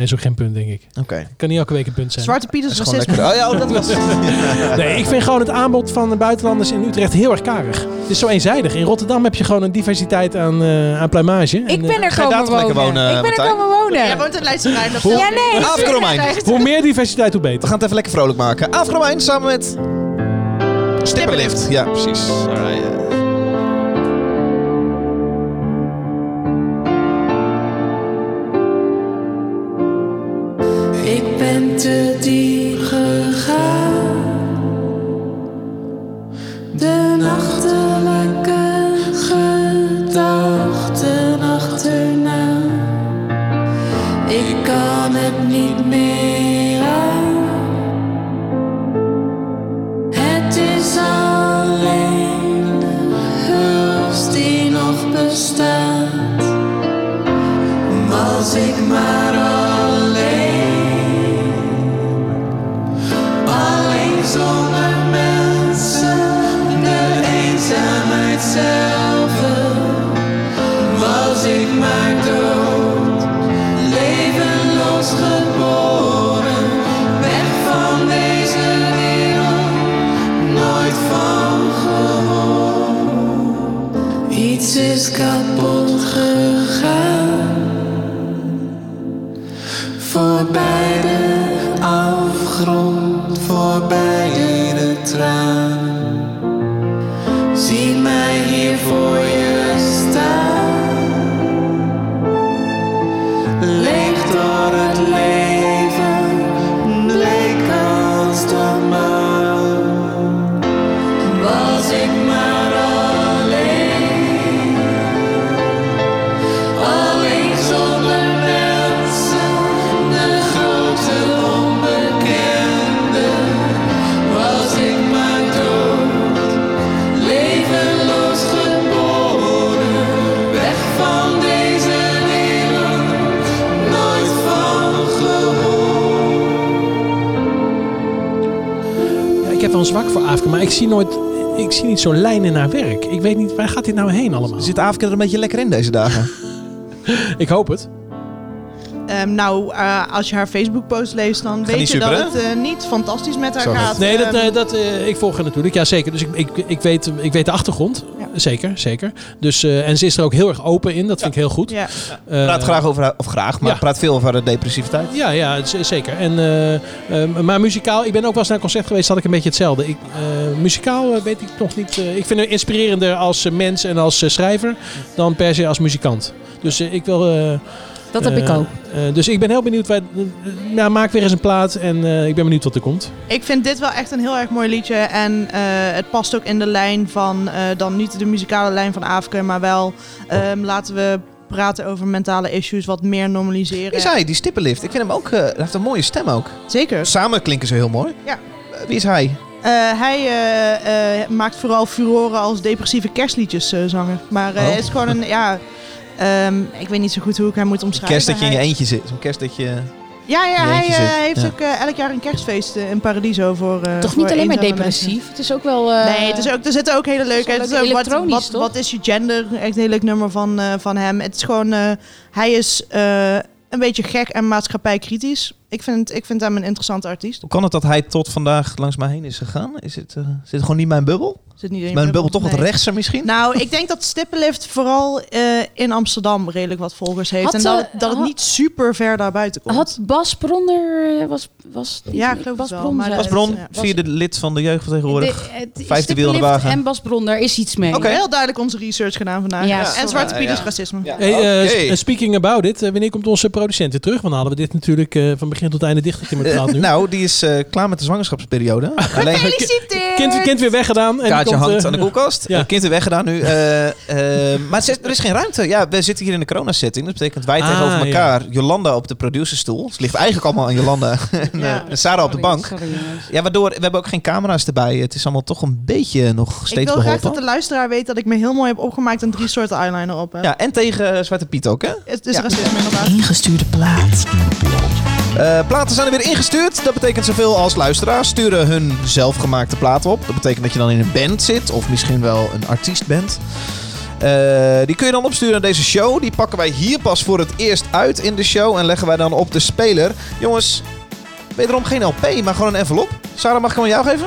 A: Nee, is ook geen punt, denk ik.
B: Oké.
A: Kan niet elke week een punt zijn.
D: Zwarte Piet
B: Dat
D: is
B: is gewoon
D: racisme.
B: lekker. Oh ja, oh, dat was...
A: Nee, ik vind gewoon het aanbod van de buitenlanders in Utrecht heel erg karig. Het is zo eenzijdig. In Rotterdam heb je gewoon een diversiteit aan, eh, aan pluimage. En,
C: Ik
A: eh,
C: ben er
B: lekker
C: wonen.
B: wonen,
C: Ik ben er komen wonen.
D: Jij woont in Leidse Rijn. dat
A: Hoe-
C: Ja, nee.
B: Aafke Romein.
A: Hoe meer diversiteit, hoe
B: We
A: beter.
B: gaan het even lekker vrolijk maken. Afromein samen met... Stipperlift. Ja, precies. Alright, ja.
A: myself zwak voor Afke, maar ik zie nooit... Ik zie niet zo'n lijn in haar werk. Ik weet niet, waar gaat dit nou heen allemaal?
B: Zit Afrika er een beetje lekker in deze dagen?
A: Ik hoop het.
D: Ehm, nou, eh, als je haar Facebook-post leest, dan weet je
B: super,
D: dat het eh, niet fantastisch met haar gaat.
A: Nee, dat,
D: Ehm,
A: eh, dat, eh, ik volg haar natuurlijk. Ja, zeker. Dus ik, ik, ik, weet, ik weet de achtergrond. Zeker, zeker. Dus, eh, en ze is er ook heel erg open in. Dat vind ik heel goed.
D: ja.
A: Eh,
B: praat graag over haar, of graag, maar
A: ja.
B: praat veel over haar depressiviteit.
A: Ja, ja, zeker. En, eh, eh, maar muzikaal, ik ben ook wel eens naar een concert geweest, had ik een beetje hetzelfde. Ik, eh, muzikaal weet ik nog niet. eh, ik vind haar inspirerender als mens en als schrijver dan per se als muzikant. Dus ik wil.
C: Dat heb ik
A: eh,
C: ook.
A: eh, dus ik ben heel benieuwd. Waar, eh, ja, maak weer eens een plaat en eh, ik ben benieuwd wat er komt.
D: Ik vind dit wel echt een heel erg mooi liedje. En eh, het past ook in de lijn van, eh, dan niet de muzikale lijn van Afke, maar wel ehm, laten we praten over mentale issues, wat meer normaliseren.
B: Wie is hij, die stippenlift? Ik vind hem ook, eh, hij heeft een mooie stem ook.
D: Zeker.
B: Samen klinken ze heel mooi.
D: Ja.
B: Wie is hij?
D: Eh, hij eh, eh, maakt vooral furoren als depressieve kerstliedjes zanger. Maar eh,
B: Oh.
D: het is gewoon een, ja... ehm, ik weet niet zo goed hoe ik hem moet omschrijven.
B: Kerst dat je in je
D: Hij-
B: eentje zit. Zo'n kerst dat je...
D: Ja, ja
B: in je
D: hij
B: eentje
D: eh,
B: zit.
D: heeft
B: Ja.
D: ook eh, elk jaar een kerstfeest eh, in Paradiso voor eh,
C: Toch
D: voor
C: niet alleen maar depressief.
D: mensen.
C: Het is ook wel... eh,
D: Nee, het is ook, er zitten ook hele leuke... Het is ook wat,
C: elektronisch,
D: wat,
C: toch?
D: wat is je gender? Echt een heel leuk nummer van, eh, van hem. Het is gewoon... eh, hij is eh, een beetje gek en maatschappijkritisch. Ik vind, ik vind hem een interessante artiest.
B: Hoe kan het dat hij tot vandaag langs mij heen is gegaan? Is het, eh, zit het gewoon niet in mijn bubbel?
D: Zit niet in
B: Mijn bubbel toch wat rechtser misschien?
D: Nou, ik denk dat Stippenlift vooral eh, in Amsterdam redelijk wat volgers heeft.
C: Had
D: en dat, het- dat het
C: had-
D: niet super ver daarbuiten komt.
C: Had Bas Bronner... eh, Was, was die-
D: Ja, ik geloof
C: Bas Bron
B: Bas Bron,
D: ja.
B: vierde lid van de jeugd van tegenwoordig.
C: De- het is
B: Vijfde wiel in de
C: Stippenlift
B: wagen.
C: En Bas Bron, daar is iets mee.
B: Oké.
D: Heel duidelijk onze research gedaan vandaag.
C: Ja,
D: en. Zwarte Piet is racisme.
A: Hey, eh, speaking about it, eh, wanneer komt onze producent weer terug? Want dan hadden we dit natuurlijk eh, van begin tot einde dichtgetimmerd
B: Eh,
A: gehad nu.
B: nou, die is eh, klaar met de zwangerschapsperiode. Alleen
D: Gefeliciteerd!
A: kind, kind weer weggedaan. En
B: kaartje
A: komt,
B: hangt
A: eh,
B: aan de koelkast.
A: ja.
B: Ja. kind is weggedaan nu. Eh, eh, maar er is- geen ruimte. Ja, we zitten hier in de corona-setting. Dat betekent wij
A: Ah,
B: tegenover elkaar. Jolanda op de producerstoel. Het ligt eigenlijk allemaal aan Jolanda. en, eh,
D: Ja.
B: en Sarah op de bank.
C: sorry.
B: Ja, waardoor we hebben ook geen camera's erbij. Het is allemaal toch een beetje nog
D: Ik
B: steeds
D: wil graag dat de luisteraar weet dat ik me heel mooi heb opgemaakt en drie soorten eyeliner op heb.
B: Ja, en tegen eh, Zwarte Piet ook, hè?
D: Het is
B: Ja.
D: racisme inderdaad.
E: Ingestuurde plaat.
B: Eh, platen zijn er weer ingestuurd. Dat betekent zoveel als luisteraars sturen hun zelfgemaakte plaat op. Dat betekent dat je dan in een band zit, of misschien wel een artiest bent. Eh, die kun je dan opsturen naar deze show. Die pakken wij hier pas voor het eerst uit in de show en leggen wij dan op de speler. Jongens, wederom geen LP, maar gewoon een envelop. Sarah, mag ik hem jou geven?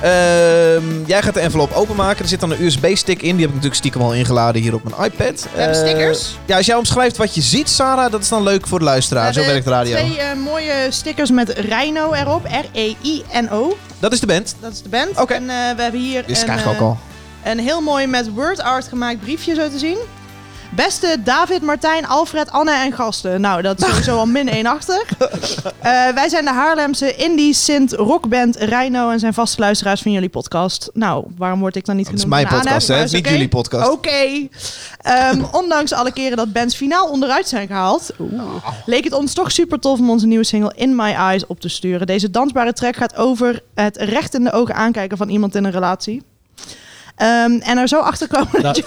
B: Ehm, jij gaat de envelop openmaken. Er zit dan een USB-stick in. Die heb ik natuurlijk stiekem al ingeladen hier op mijn iPad.
D: We hebben
B: Eh,
D: stickers.
B: ja, als jij omschrijft wat je ziet, Sarah, dat is dan leuk voor de luisteraar. Zo werkt radio.
D: Twee eh, mooie stickers met Rhino erop. R-E-I-N-O.
B: Dat is de band.
D: Dat is de band.
B: Oké.
D: En eh, we hebben hier
B: Dit
D: een,
B: krijg ik ook al.
D: een heel mooi met word art gemaakt briefje zo te zien. Beste David, Martijn, Alfred, Anne en gasten. Nou, dat is sowieso al min 1 achter. Eh, wij zijn de Haarlemse indie synth rockband Rhino en zijn vaste luisteraars van jullie podcast. Nou, waarom word ik dan niet
B: Dat is
D: genoemd?
B: mijn podcast, hè?
D: is
B: Niet jullie podcast.
D: Oké. Ehm, ondanks alle keren dat bands finaal onderuit zijn gehaald, leek het ons toch super tof om onze nieuwe single In My Eyes op te sturen. Deze dansbare track gaat over het recht in de ogen aankijken van iemand in een relatie. Ehm, en er zo achter komen dat je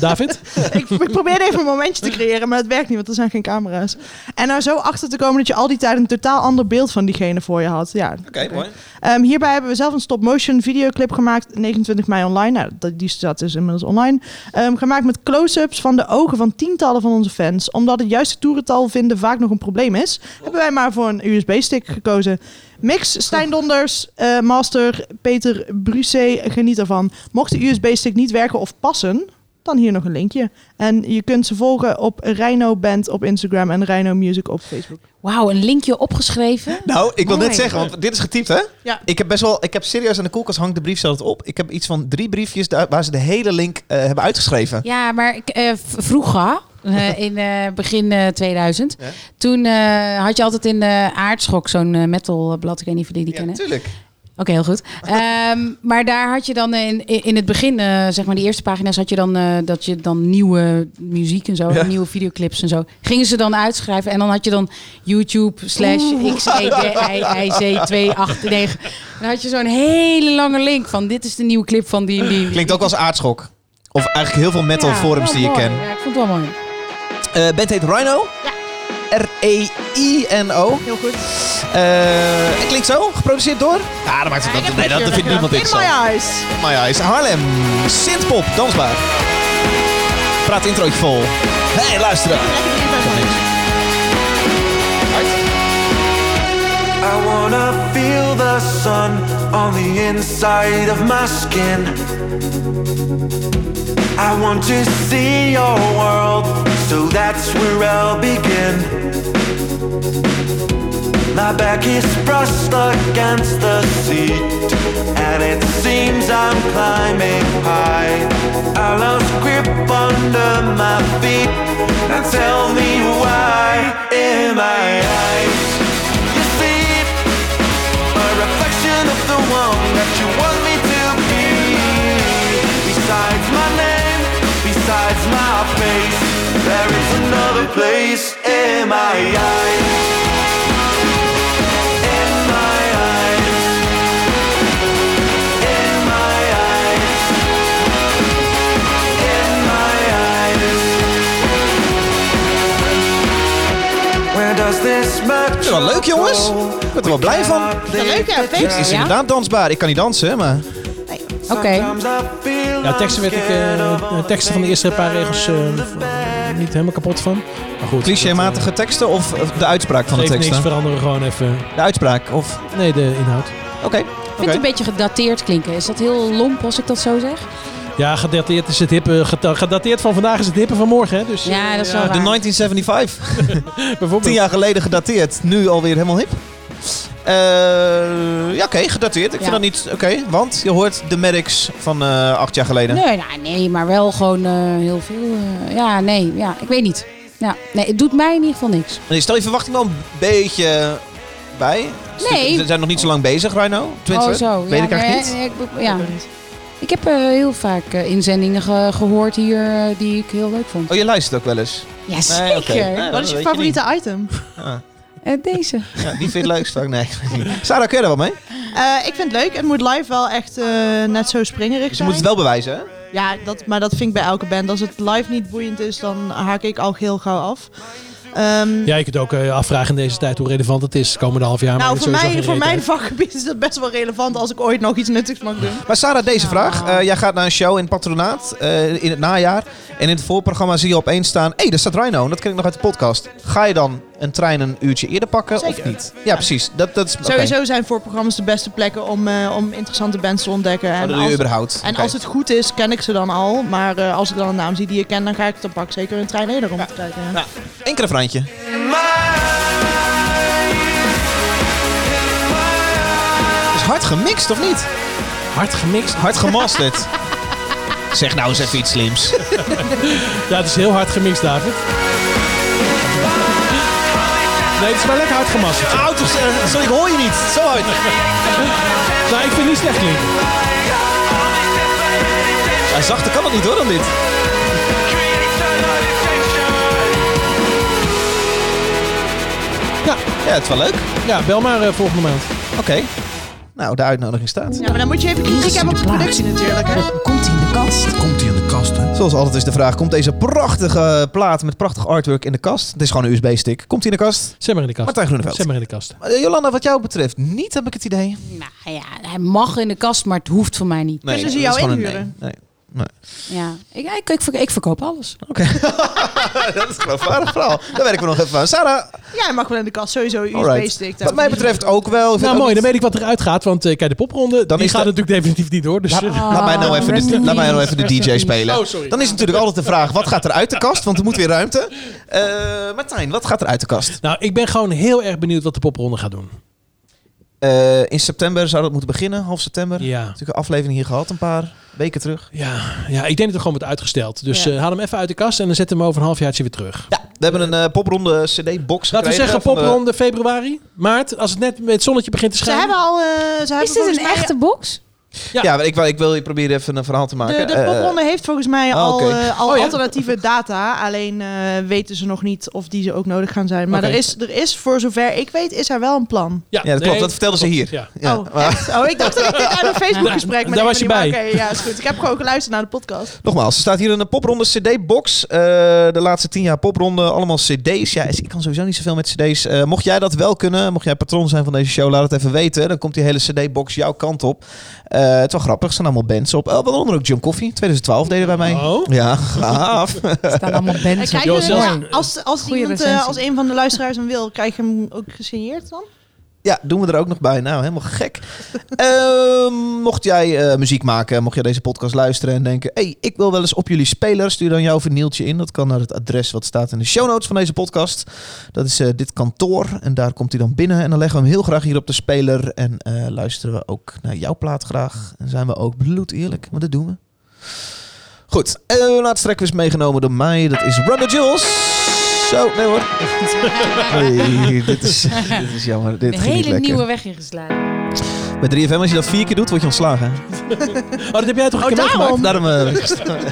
A: David?
D: ik, ik probeerde even een momentje te creëren, maar het werkt niet, want er zijn geen camera's. En er zo achter te komen dat je al die tijd een totaal ander beeld van diegene voor je had. Ja,
B: Oké, mooi.
D: Ehm, hierbij hebben we zelf een stop-motion videoclip gemaakt, 29 mei online. Nou, dat- die staat dus inmiddels online. Ehm, gemaakt met close-ups van de ogen van tientallen van onze fans. Omdat het juiste toerental vinden vaak nog een probleem is, hebben wij maar voor een USB-stick gekozen. Mix, Stijn Donders, eh, Master, Peter Bruce, geniet ervan. Mocht de USB-stick niet werken of passen, dan hier nog een linkje. En je kunt ze volgen op Rhino Band op Instagram en Rhino Music op Facebook.
C: Wauw, een linkje opgeschreven.
B: Nou, ik wil
C: Mooi.
B: net zeggen, want dit is getypt, hè?
D: Ja.
B: Ik heb best wel, ik heb serieus aan de koelkast hangt de brief zelf op. Ik heb iets van drie briefjes daar, waar ze de hele link eh, hebben uitgeschreven.
C: Ja, maar ik, eh, vroeger, in eh, begin eh, 2000,
B: Ja.
C: toen eh, had je altijd in de aardschok zo'n eh, metalblad. Ik weet niet of jullie die
B: Ja,
C: kennen.
B: natuurlijk.
C: Oké, heel goed. Ehm, maar daar had je dan in, in het begin, eh, zeg maar, die eerste pagina's had je dan eh, dat je dan nieuwe muziek en zo,
B: Ja.
C: nieuwe videoclips en zo, gingen ze dan uitschrijven. En dan had je dan YouTube slash XEDIC289. Dan had je zo'n hele lange link van dit is de nieuwe clip van die die.
B: Klinkt ook als aardschok. Of eigenlijk heel veel metal forums die je kent.
C: Ja, ik vond het wel mooi.
B: Eh band heet Rhino. R-E-I-N-O.
D: Heel goed.
B: Eh, en klinkt zo, geproduceerd door? Ja, dat maakt het dat, nee, dat vindt niemand
D: In
B: interessant.
D: my eyes.
B: My Eyes. Haarlem. Synthpop, dansbaar. Praat introotje vol. Hey, luisteren.
K: The sun on the inside of my skin. I want to see your world, so that's where I'll begin. My back is brushed against the seat, and it seems I'm climbing high. I lost grip under my feet. and tell me why in my eyes one that you want me to be. Besides my name, besides my face, there is another place in my eyes.
B: Is wel leuk, jongens. Ik ben er wel blij van.
D: Ja, leuk ja,
B: Het is inderdaad dansbaar. Ik kan niet dansen, maar...
C: Oké.
A: Ja, teksten werd ik, eh, de teksten van de eerste paar regels eh, niet helemaal kapot van. Maar goed.
B: Clichématige teksten of de uitspraak van de
A: geeft niks,
B: teksten?
A: veranderen gewoon even.
B: De uitspraak of...
A: Nee, de inhoud.
B: Oké.
C: Ik vind het een beetje gedateerd klinken. Is dat heel lomp als ik dat zo zeg?
A: Ja, gedateerd is het hippe. Gedateerd van vandaag is het hippe van morgen, hè? Dus,
C: Ja, dat is wel
B: De
C: waar.
B: 1975.
A: bijvoorbeeld.
B: Tien jaar geleden gedateerd. Nu alweer helemaal hip. Eh, ja, oké, gedateerd. Ik
C: Ja.
B: vind dat niet... Oké, want je hoort de Maddox van eh, acht jaar geleden.
C: Nee, nou, nee, maar wel gewoon eh, heel veel. eh, ja, nee, ja, ik weet niet. Ja, nee, het doet mij in ieder geval niks.
B: Nee, stel je verwachting wel een beetje bij.
C: Nee.
B: Ze zijn nog niet zo lang bezig, Rhino. Tenminste,
C: oh, zo.
B: weet
C: ja,
B: ik eigenlijk
C: nee,
B: niet.
C: ik- ja. Ik heb eh, heel vaak eh, inzendingen ge- gehoord hier eh, die ik heel leuk vond.
B: Oh, je luistert ook wel eens?
C: Ja,
B: Nee,
C: zeker.
B: Nee,
D: Wat is je
B: je
D: favoriete item?
B: Ah.
C: Eh, deze.
B: Ja, die vind je het leukst vaak? Nee, ik. Sarah, kun je daar wat mee?
D: Eh, ik vind het leuk. Het moet live wel echt eh, net zo springerig
B: Ze
D: zijn.
B: moet het wel bewijzen, hè?
D: Ja, dat, maar dat vind ik bij elke band. Als het live niet boeiend is, dan haak ik al heel gauw af. Ehm,
A: Ja, je kunt ook eh, afvragen in deze tijd hoe relevant het is. Komende half jaar.
D: nou, voor,
A: het
D: mij, voor mijn vakgebied is dat best wel relevant als ik ooit nog iets nuttigs mag doen.
B: Maar Sarah, deze vraag. Eh, jij gaat naar een show in het patronaat eh, in het najaar. En in het voorprogramma zie je opeens staan... Hé, hey, daar staat Rhino. En dat ken ik nog uit de podcast. Ga je dan een trein een uurtje eerder pakken of niet? Ja, precies. Dat, dat is.
D: Sowieso zijn voorprogramma's de beste plekken om, eh, om interessante bands te ontdekken.
B: Oh,
D: En,
B: je
D: als,
B: überhaupt.
D: en als het goed is, ken ik ze dan al. Maar eh, als ik dan een naam zie die ik ken, dan ga ik dan pak zeker een trein eerder om te kijken. ja.
B: Nou, één keer een vraantje. is hard gemixt, of niet?
A: Hard gemixt.
B: Hard gemasterd. zeg nou eens even iets slims.
A: Ja, het is heel hard gemixt, David. Nee, het is wel lekker hard ja.
B: Auto's, eh, sorry, ik hoor je niet. Zo hard.
A: Nou, ik vind het niet slecht klinken.
B: Ja, zachter kan het niet hoor dan dit.
A: Ja.
B: Ja, het is wel leuk.
A: Ja, bel maar eh, volgende maand.
B: Oké. Nou, de uitnodiging staat.
D: Ja, maar dan moet je even kritiek hebben op de productie natuurlijk. Hè?
C: Komt in de kast.
G: Komt hij in de kast, hè?
B: Zoals altijd is de vraag, komt deze prachtige plaat met prachtig artwork in de kast? Het is gewoon een USB-stick. Komt hij in de kast?
A: Zet maar in de kast.
B: Martijn Groeneveld.
A: Zet maar in de kast.
B: Maar, eh, Jolanda, wat jou betreft, niet heb ik het idee.
C: Nou ja, hij mag in de kast, maar het hoeft voor mij niet.
D: Dus ze
B: dat is
D: jou inhuren?
B: nee. Nee.
C: Ja, ik, ik, ik, verk- ik verkoop alles.
B: Oké. dat is een geloofwaardig verhaal. Daar werken we nog even aan. Sarah,
D: Ja, hij mag wel in de kast. Sowieso. USB-stick.
B: Wat mij betreft ook wel.
A: Nou, mooi. Dan weet ik wat eruit gaat. Want eh, kijk, de popronde,
B: Dan
A: die
B: is
A: gaat
B: de-
A: natuurlijk definitief niet door. Dus
B: Laat,
A: eh,
B: laat mij nou even de, laat mij nou even de DJ spelen.
A: Oh, sorry.
B: Dan is natuurlijk altijd de vraag, wat gaat er uit de kast? Want er moet weer ruimte. Eh Martijn, wat gaat er uit de kast?
A: nou, ik ben gewoon heel erg benieuwd wat de popronde gaat doen.
B: Eh, in september zou dat moeten beginnen, half september.
A: Ja.
B: Natuurlijk een aflevering hier gehad, een paar weken terug.
A: Ja, ja, ik denk dat het gewoon wordt uitgesteld. Dus
C: Ja.
A: eh, haal hem even uit de kast en dan zet hem over een halfjaartje weer terug.
B: Ja, we hebben een eh, popronde CD-box
A: Laten we zeggen
B: de-
A: popronde februari, maart. Als het net met het zonnetje begint te
D: Ze
A: schijnen.
D: hebben al... eh, ze hebben
C: Is dit een echte box?
A: Ja.
B: Ja, maar ik, wil- ik wil je proberen even een verhaal te maken.
D: De, de
B: Eh,
D: popronde heeft volgens mij
B: oh,
D: al, eh, al
A: Oh, ja?
D: alternatieve data. Alleen eh, weten ze nog niet of die ze ook nodig gaan zijn. Maar er, is, er is, voor zover ik weet, is er wel een plan.
B: ja, dat klopt. Dat vertelden ze hier.
A: Ja.
B: Ja,
D: oh? Oh, ik dacht dat ik dit uit een Facebook-gesprek met
A: Daar was je bij.
D: Oké, ja, is goed. Ik heb gewoon geluisterd naar de podcast.
B: Nogmaals, er staat hier een popronde CD-box. Eh, de laatste tien jaar popronde, allemaal CD's. Ja, ik kan sowieso niet zoveel met CD's. Eh, mocht jij dat wel kunnen, mocht jij patron zijn van deze show, laat het even weten. Dan komt die hele CD-box jouw kant op. Eh, het is wel grappig, er staan allemaal bands op. Uh, waaronder ook Jump Coffee, 2012 deden wij mee.
A: Oh.
B: Ja, gaaf.
C: Er staan allemaal bands op.
D: ja, als, als, iemand, eh, als een van de luisteraars hem wil, krijg je hem ook gesigneerd dan?
B: Ja, doen we er ook nog bij. Nou, helemaal gek. Ehm, mocht jij eh, muziek maken, mocht jij deze podcast luisteren en denken... hey, ik wil wel eens op jullie speler, stuur dan jouw vernieltje in. Dat kan naar het adres wat staat in de show notes van deze podcast. Dat is eh, dit kantoor en daar komt hij dan binnen. En dan leggen we hem heel graag hier op de speler. En eh, luisteren we ook naar jouw plaat graag. En zijn we ook bloed eerlijk, want dat doen we. Goed, uh, laatste track is meegenomen door mij. Dat is Run the Jewels. Zo, nee hoor. Nee, dit is, dit is jammer. Dit
C: Een hele nieuwe weg ingeslagen.
B: Bij 3FM, als je dat vier keer doet, word je ontslagen.
A: Oh, dat heb jij toch een
D: Oh,
A: keer meegemaakt?
B: Daarom, eh,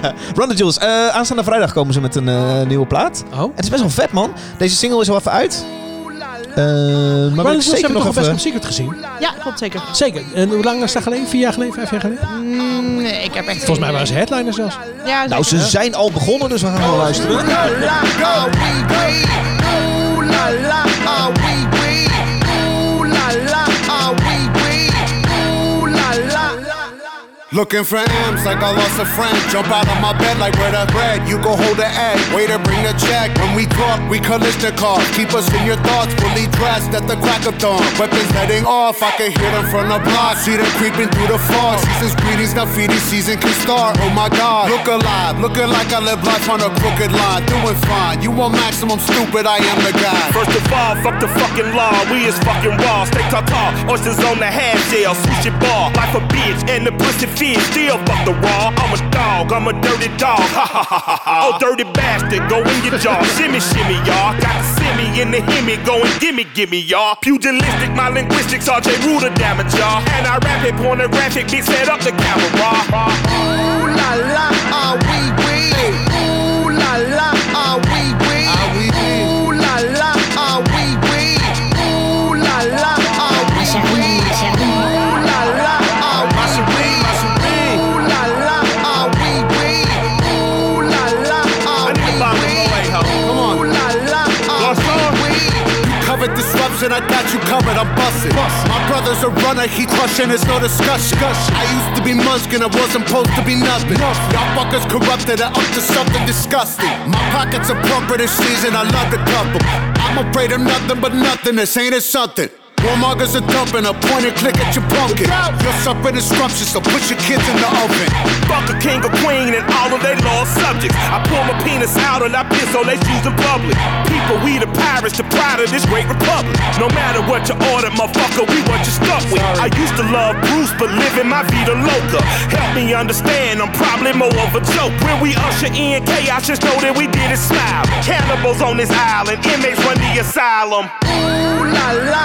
B: ja. Run the Jewels. Eh, aanstaande vrijdag komen ze met een eh, nieuwe plaat.
A: Oh.
B: Het is best wel vet, man. Deze single is al even uit. Eh, maar
A: Maar we
B: zeker
A: hebben
B: nog
A: best wel Secret gezien?
D: Ja, klopt zeker.
A: Zeker. En hoe lang is dat geleden? Vier jaar geleden? Vijf jaar geleden?
D: Mm, nee, ik heb echt...
A: Volgens mij waren ze headliner zelfs.
D: Ja,
B: Nou, ze zijn al begonnen, dus we gaan wel luisteren.
L: Looking for M's like I lost a friend. Jump out of my bed like where the bread. You go hold the egg. Waiter, bring the check. When we talk, we Kalishnikov. Keep us in your thoughts, fully dressed at the crack of dawn. Weapons heading off. I can hear them from the block. See them creeping through the fog. Season's greetings, now feeding season can start. Oh my God. Look alive. Looking like I live life on a crooked line. Doing fine. You want maximum stupid, I am the guy.
M: First of all, fuck the fucking law. We is fucking raw. Stay tall, tall. Oysters on the half. Swoosh it ball. Like a bitch. And the pussy Still fuck the raw. I'm a dog. I'm a dirty dog. Ha ha ha ha ha. Oh, dirty bastard. Go in your jaw. shimmy, shimmy, y'all. Got the simmy in the himmy. Go and gimme, gimme, y'all. Pugilistic, my linguistics. RJ Ruler damage, y'all. And I rap it pornographic. Bitch, set up the camera. Disruption, I got you covered, I'm busting.
L: My brother's a runner, he crushing, it's no discussion. I used to be Munchkin, I wasn't supposed to be nothing. Y'all fuckers corrupted, I up to something disgusting. My pockets are plumper this season, I love to couple. I'm afraid of nothing but nothingness, ain't it something? Warmongers are dumping, a point and click at your pumpkin. You're suffering scrumptious, so put your kids in the oven.
M: Fuck a king or queen and all of their lost subjects. I pull my penis out and I piss on their shoes in public. People, we the pirates, the pride of this great republic. No matter what you order, motherfucker, we what you stuck with. I used to love Bruce, but living my vida loca. Help me understand, I'm probably more of a joke. When we usher in chaos, just know that we did it smile. Cannibals on this island, inmates run the asylum.
L: Ooh la la,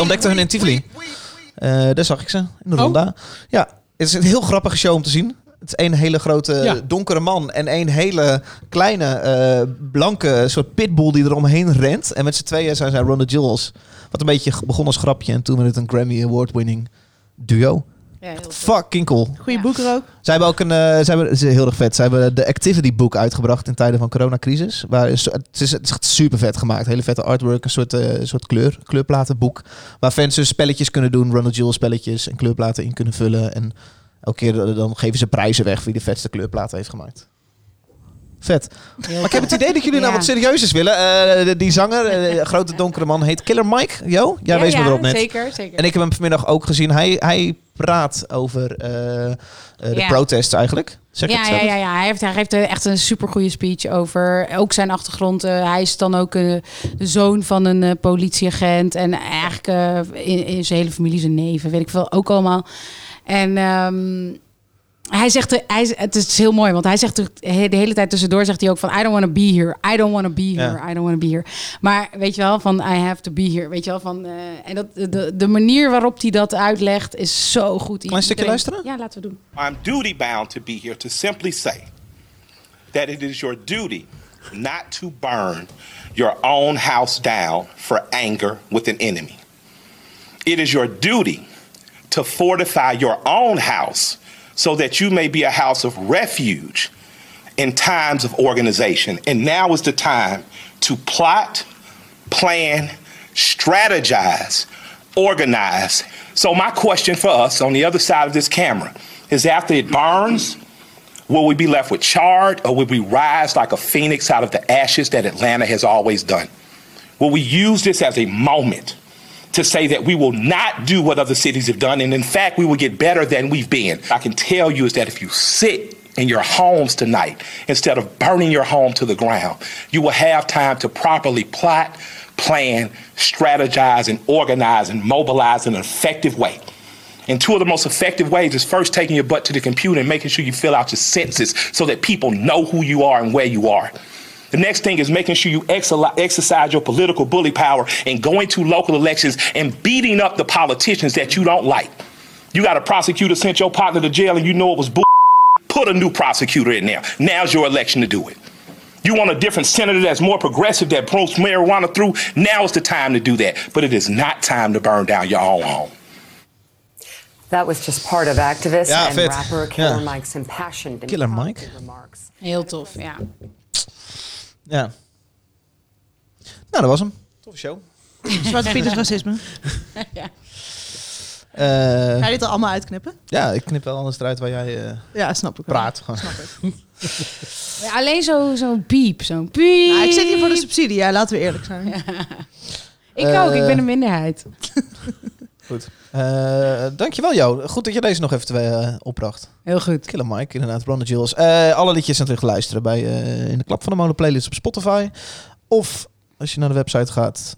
L: ontdekte hun in Tivoli. Eh, daar zag ik ze, in de ronda. Ja, het is een heel grappige show om te zien. Het is één hele grote
A: Ja.
L: donkere man en één hele kleine eh, blanke soort pitbull die er omheen rent. En met z'n tweeën zijn zij Ron the Jewels. Wat een beetje begon als grapje en toen werd het een Grammy Award winning duo.
C: Ja, heel
L: Fucking cool.
D: Goeie boek er ook.
L: Zij hebben ook een, eh, zij hebben, het is heel erg vet. Zij hebben de Activity Book uitgebracht in tijden van coronacrisis. Waar het, is, het is echt super vet gemaakt. Hele vette artwork, een soort, eh, soort kleur, kleurplatenboek. Waar fans dus spelletjes kunnen doen, Ronald Jewels spelletjes en kleurplaten in kunnen vullen. En elke keer dan geven ze prijzen weg voor wie de vetste kleurplaten heeft gemaakt. Vet. Maar ik heb het idee dat jullie nou wat serieus willen. Eh, de- die zanger, grote donkere man, heet Killer Mike. Jo, jij
C: Ja,
L: wees me erop net.
C: zeker, zeker.
L: En ik heb hem vanmiddag ook gezien. Hij, hij praat over eh, eh, de
C: Ja.
L: protests eigenlijk. Zeg
C: ja, ja, ja, ja, hij heeft, hij heeft eh, echt een supergoeie speech over ook zijn achtergrond. Eh, hij is dan ook de zoon van een politieagent. En eigenlijk in, in zijn hele familie zijn neven, weet ik veel, ook allemaal. En ehm, hij zegt, hij, het is heel mooi, want hij zegt er de hele tijd tussendoor zegt hij ook van I don't want to be here, I don't want to be here,
L: Ja.
C: I don't want to be here. Maar weet je wel, van I have to be here, weet je wel, van eh, en dat de, de manier waarop hij dat uitlegt is zo goed.
L: Klein stukje
C: Iedereen-
L: luisteren?
C: Ja, laten we doen.
M: I'm duty bound to be here to simply say that it is your duty not to burn your own house down for anger with an enemy. It is your duty to fortify your own house so that you may be a house of refuge in times of organization. And now is the time to plot, plan, strategize, organize. So, my question for us on the other side of this camera is after it burns, will we be left with charred or will we rise like a phoenix out of the ashes that Atlanta has always done? Will we use this as a moment to say that we will not do what other cities have done, and in fact, we will get better than we've been? I can tell you is that if you sit in your homes tonight instead of burning your home to the ground, you will have time to properly plot, plan, strategize, and organize and mobilize in an effective way. And two of the most effective ways is first taking your butt to the computer and making sure you fill out your census so that people know who you are and where you are. The next thing is making sure you excel- exercise your political bully power and going to local elections and beating up the politicians that you don't like. You got a prosecutor sent your partner to jail and you know it was bull. Put a new prosecutor in there. Now's your election to do it. You want a different senator that's more progressive that promotes marijuana through? Now is the time to do that. But it is not time to burn down your own home.
N: That was just part of activist
B: Ja,
N: and
B: vet.
N: rapper Killer
B: Ja.
N: Mike's impassioned
B: Killer Mike.
N: remarks.
C: Heel tof, ja.
B: Ja. Nou, dat was hem. Toffe show.
D: Zwarte Piet is racisme.
C: ja.
B: Eh,
D: Ga je dit er allemaal uitknippen?
B: ja, ik knip wel anders eruit waar jij eh,
D: Ja, snap ik wel.
B: praat. Gewoon.
C: Ja, alleen zo'n zo piep, zo'n piep.
D: Nou, ik zit hier voor de subsidie, ja, laten we eerlijk zijn.
C: Ik ook, ik
B: Eh,
C: ben een minderheid.
B: Goed. Eh, dankjewel, Jo. Goed dat je deze nog even eh, opbracht.
C: Heel goed.
B: Killer Mike, inderdaad. Brandon Jules. Eh, alle liedjes zijn terug te luisteren bij, eh, in de Klap van de Molen playlist op Spotify. Of als je naar de website gaat,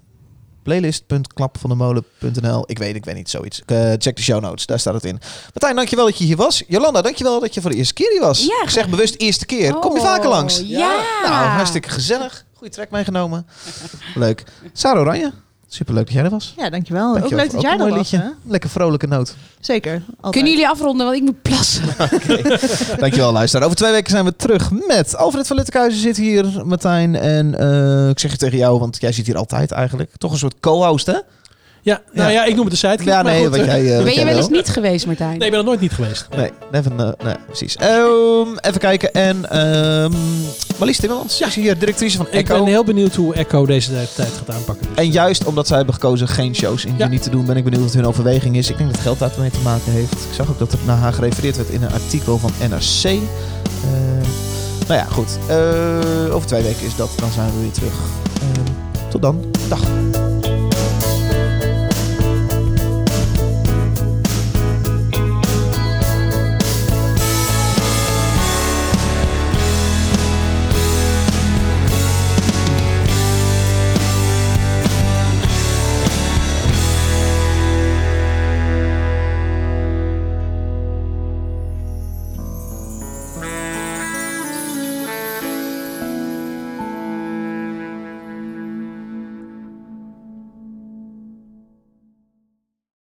B: playlist.klapvandemolen.nl. Ik weet, ik weet niet, zoiets. Check de show notes, daar staat het in. Martijn, dankjewel dat je hier was. Jolanda, dankjewel dat je voor de eerste keer hier was.
C: Ja,
B: ik zeg bewust eerste keer. Kom je
C: Oh,
B: vaker langs?
C: ja.
B: Nou, hartstikke gezellig. Goeie track meegenomen. Leuk. Sarah Oranje, superleuk dat jij er was.
D: Ja, dankjewel.
B: Dankjewel
D: ook leuk dat jij er
B: mooi
D: was.
B: liedje.
D: Hè?
B: Lekker vrolijke noot.
D: Zeker. altijd.
C: Kunnen jullie afronden, want ik moet plassen.
B: Dankjewel, luisteraar. Over twee weken zijn we terug met Alfred van Littekhuizen zit hier, Martijn. En eh, ik zeg het tegen jou, want jij zit hier altijd eigenlijk. Toch een soort co-host, hè?
A: Ja, nou ja, ik noem het de sidekick.
B: Ja,
A: maar
B: nee,
A: goed,
B: wat
A: eh,
B: jij, eh,
C: ben je wel eens niet geweest, Martijn?
A: Nee, ik ben er nooit niet geweest.
B: Nee, never, eh, nee precies. Ehm, even kijken. En ehm Marlies Timmermans is hier directrice van
A: Ik
B: Echo.
A: ben heel benieuwd hoe Echo deze tijd gaat aanpakken. Dus.
B: En juist omdat zij hebben gekozen geen shows in juni te doen, ben ik benieuwd wat hun overweging is. Ik denk dat geld daarmee te maken heeft. Ik zag ook dat er naar haar gerefereerd werd in een artikel van NRC. Eh, nou ja, goed. Eh, over twee weken is dat. Dan zijn we weer terug. Eh, tot dan. Dag.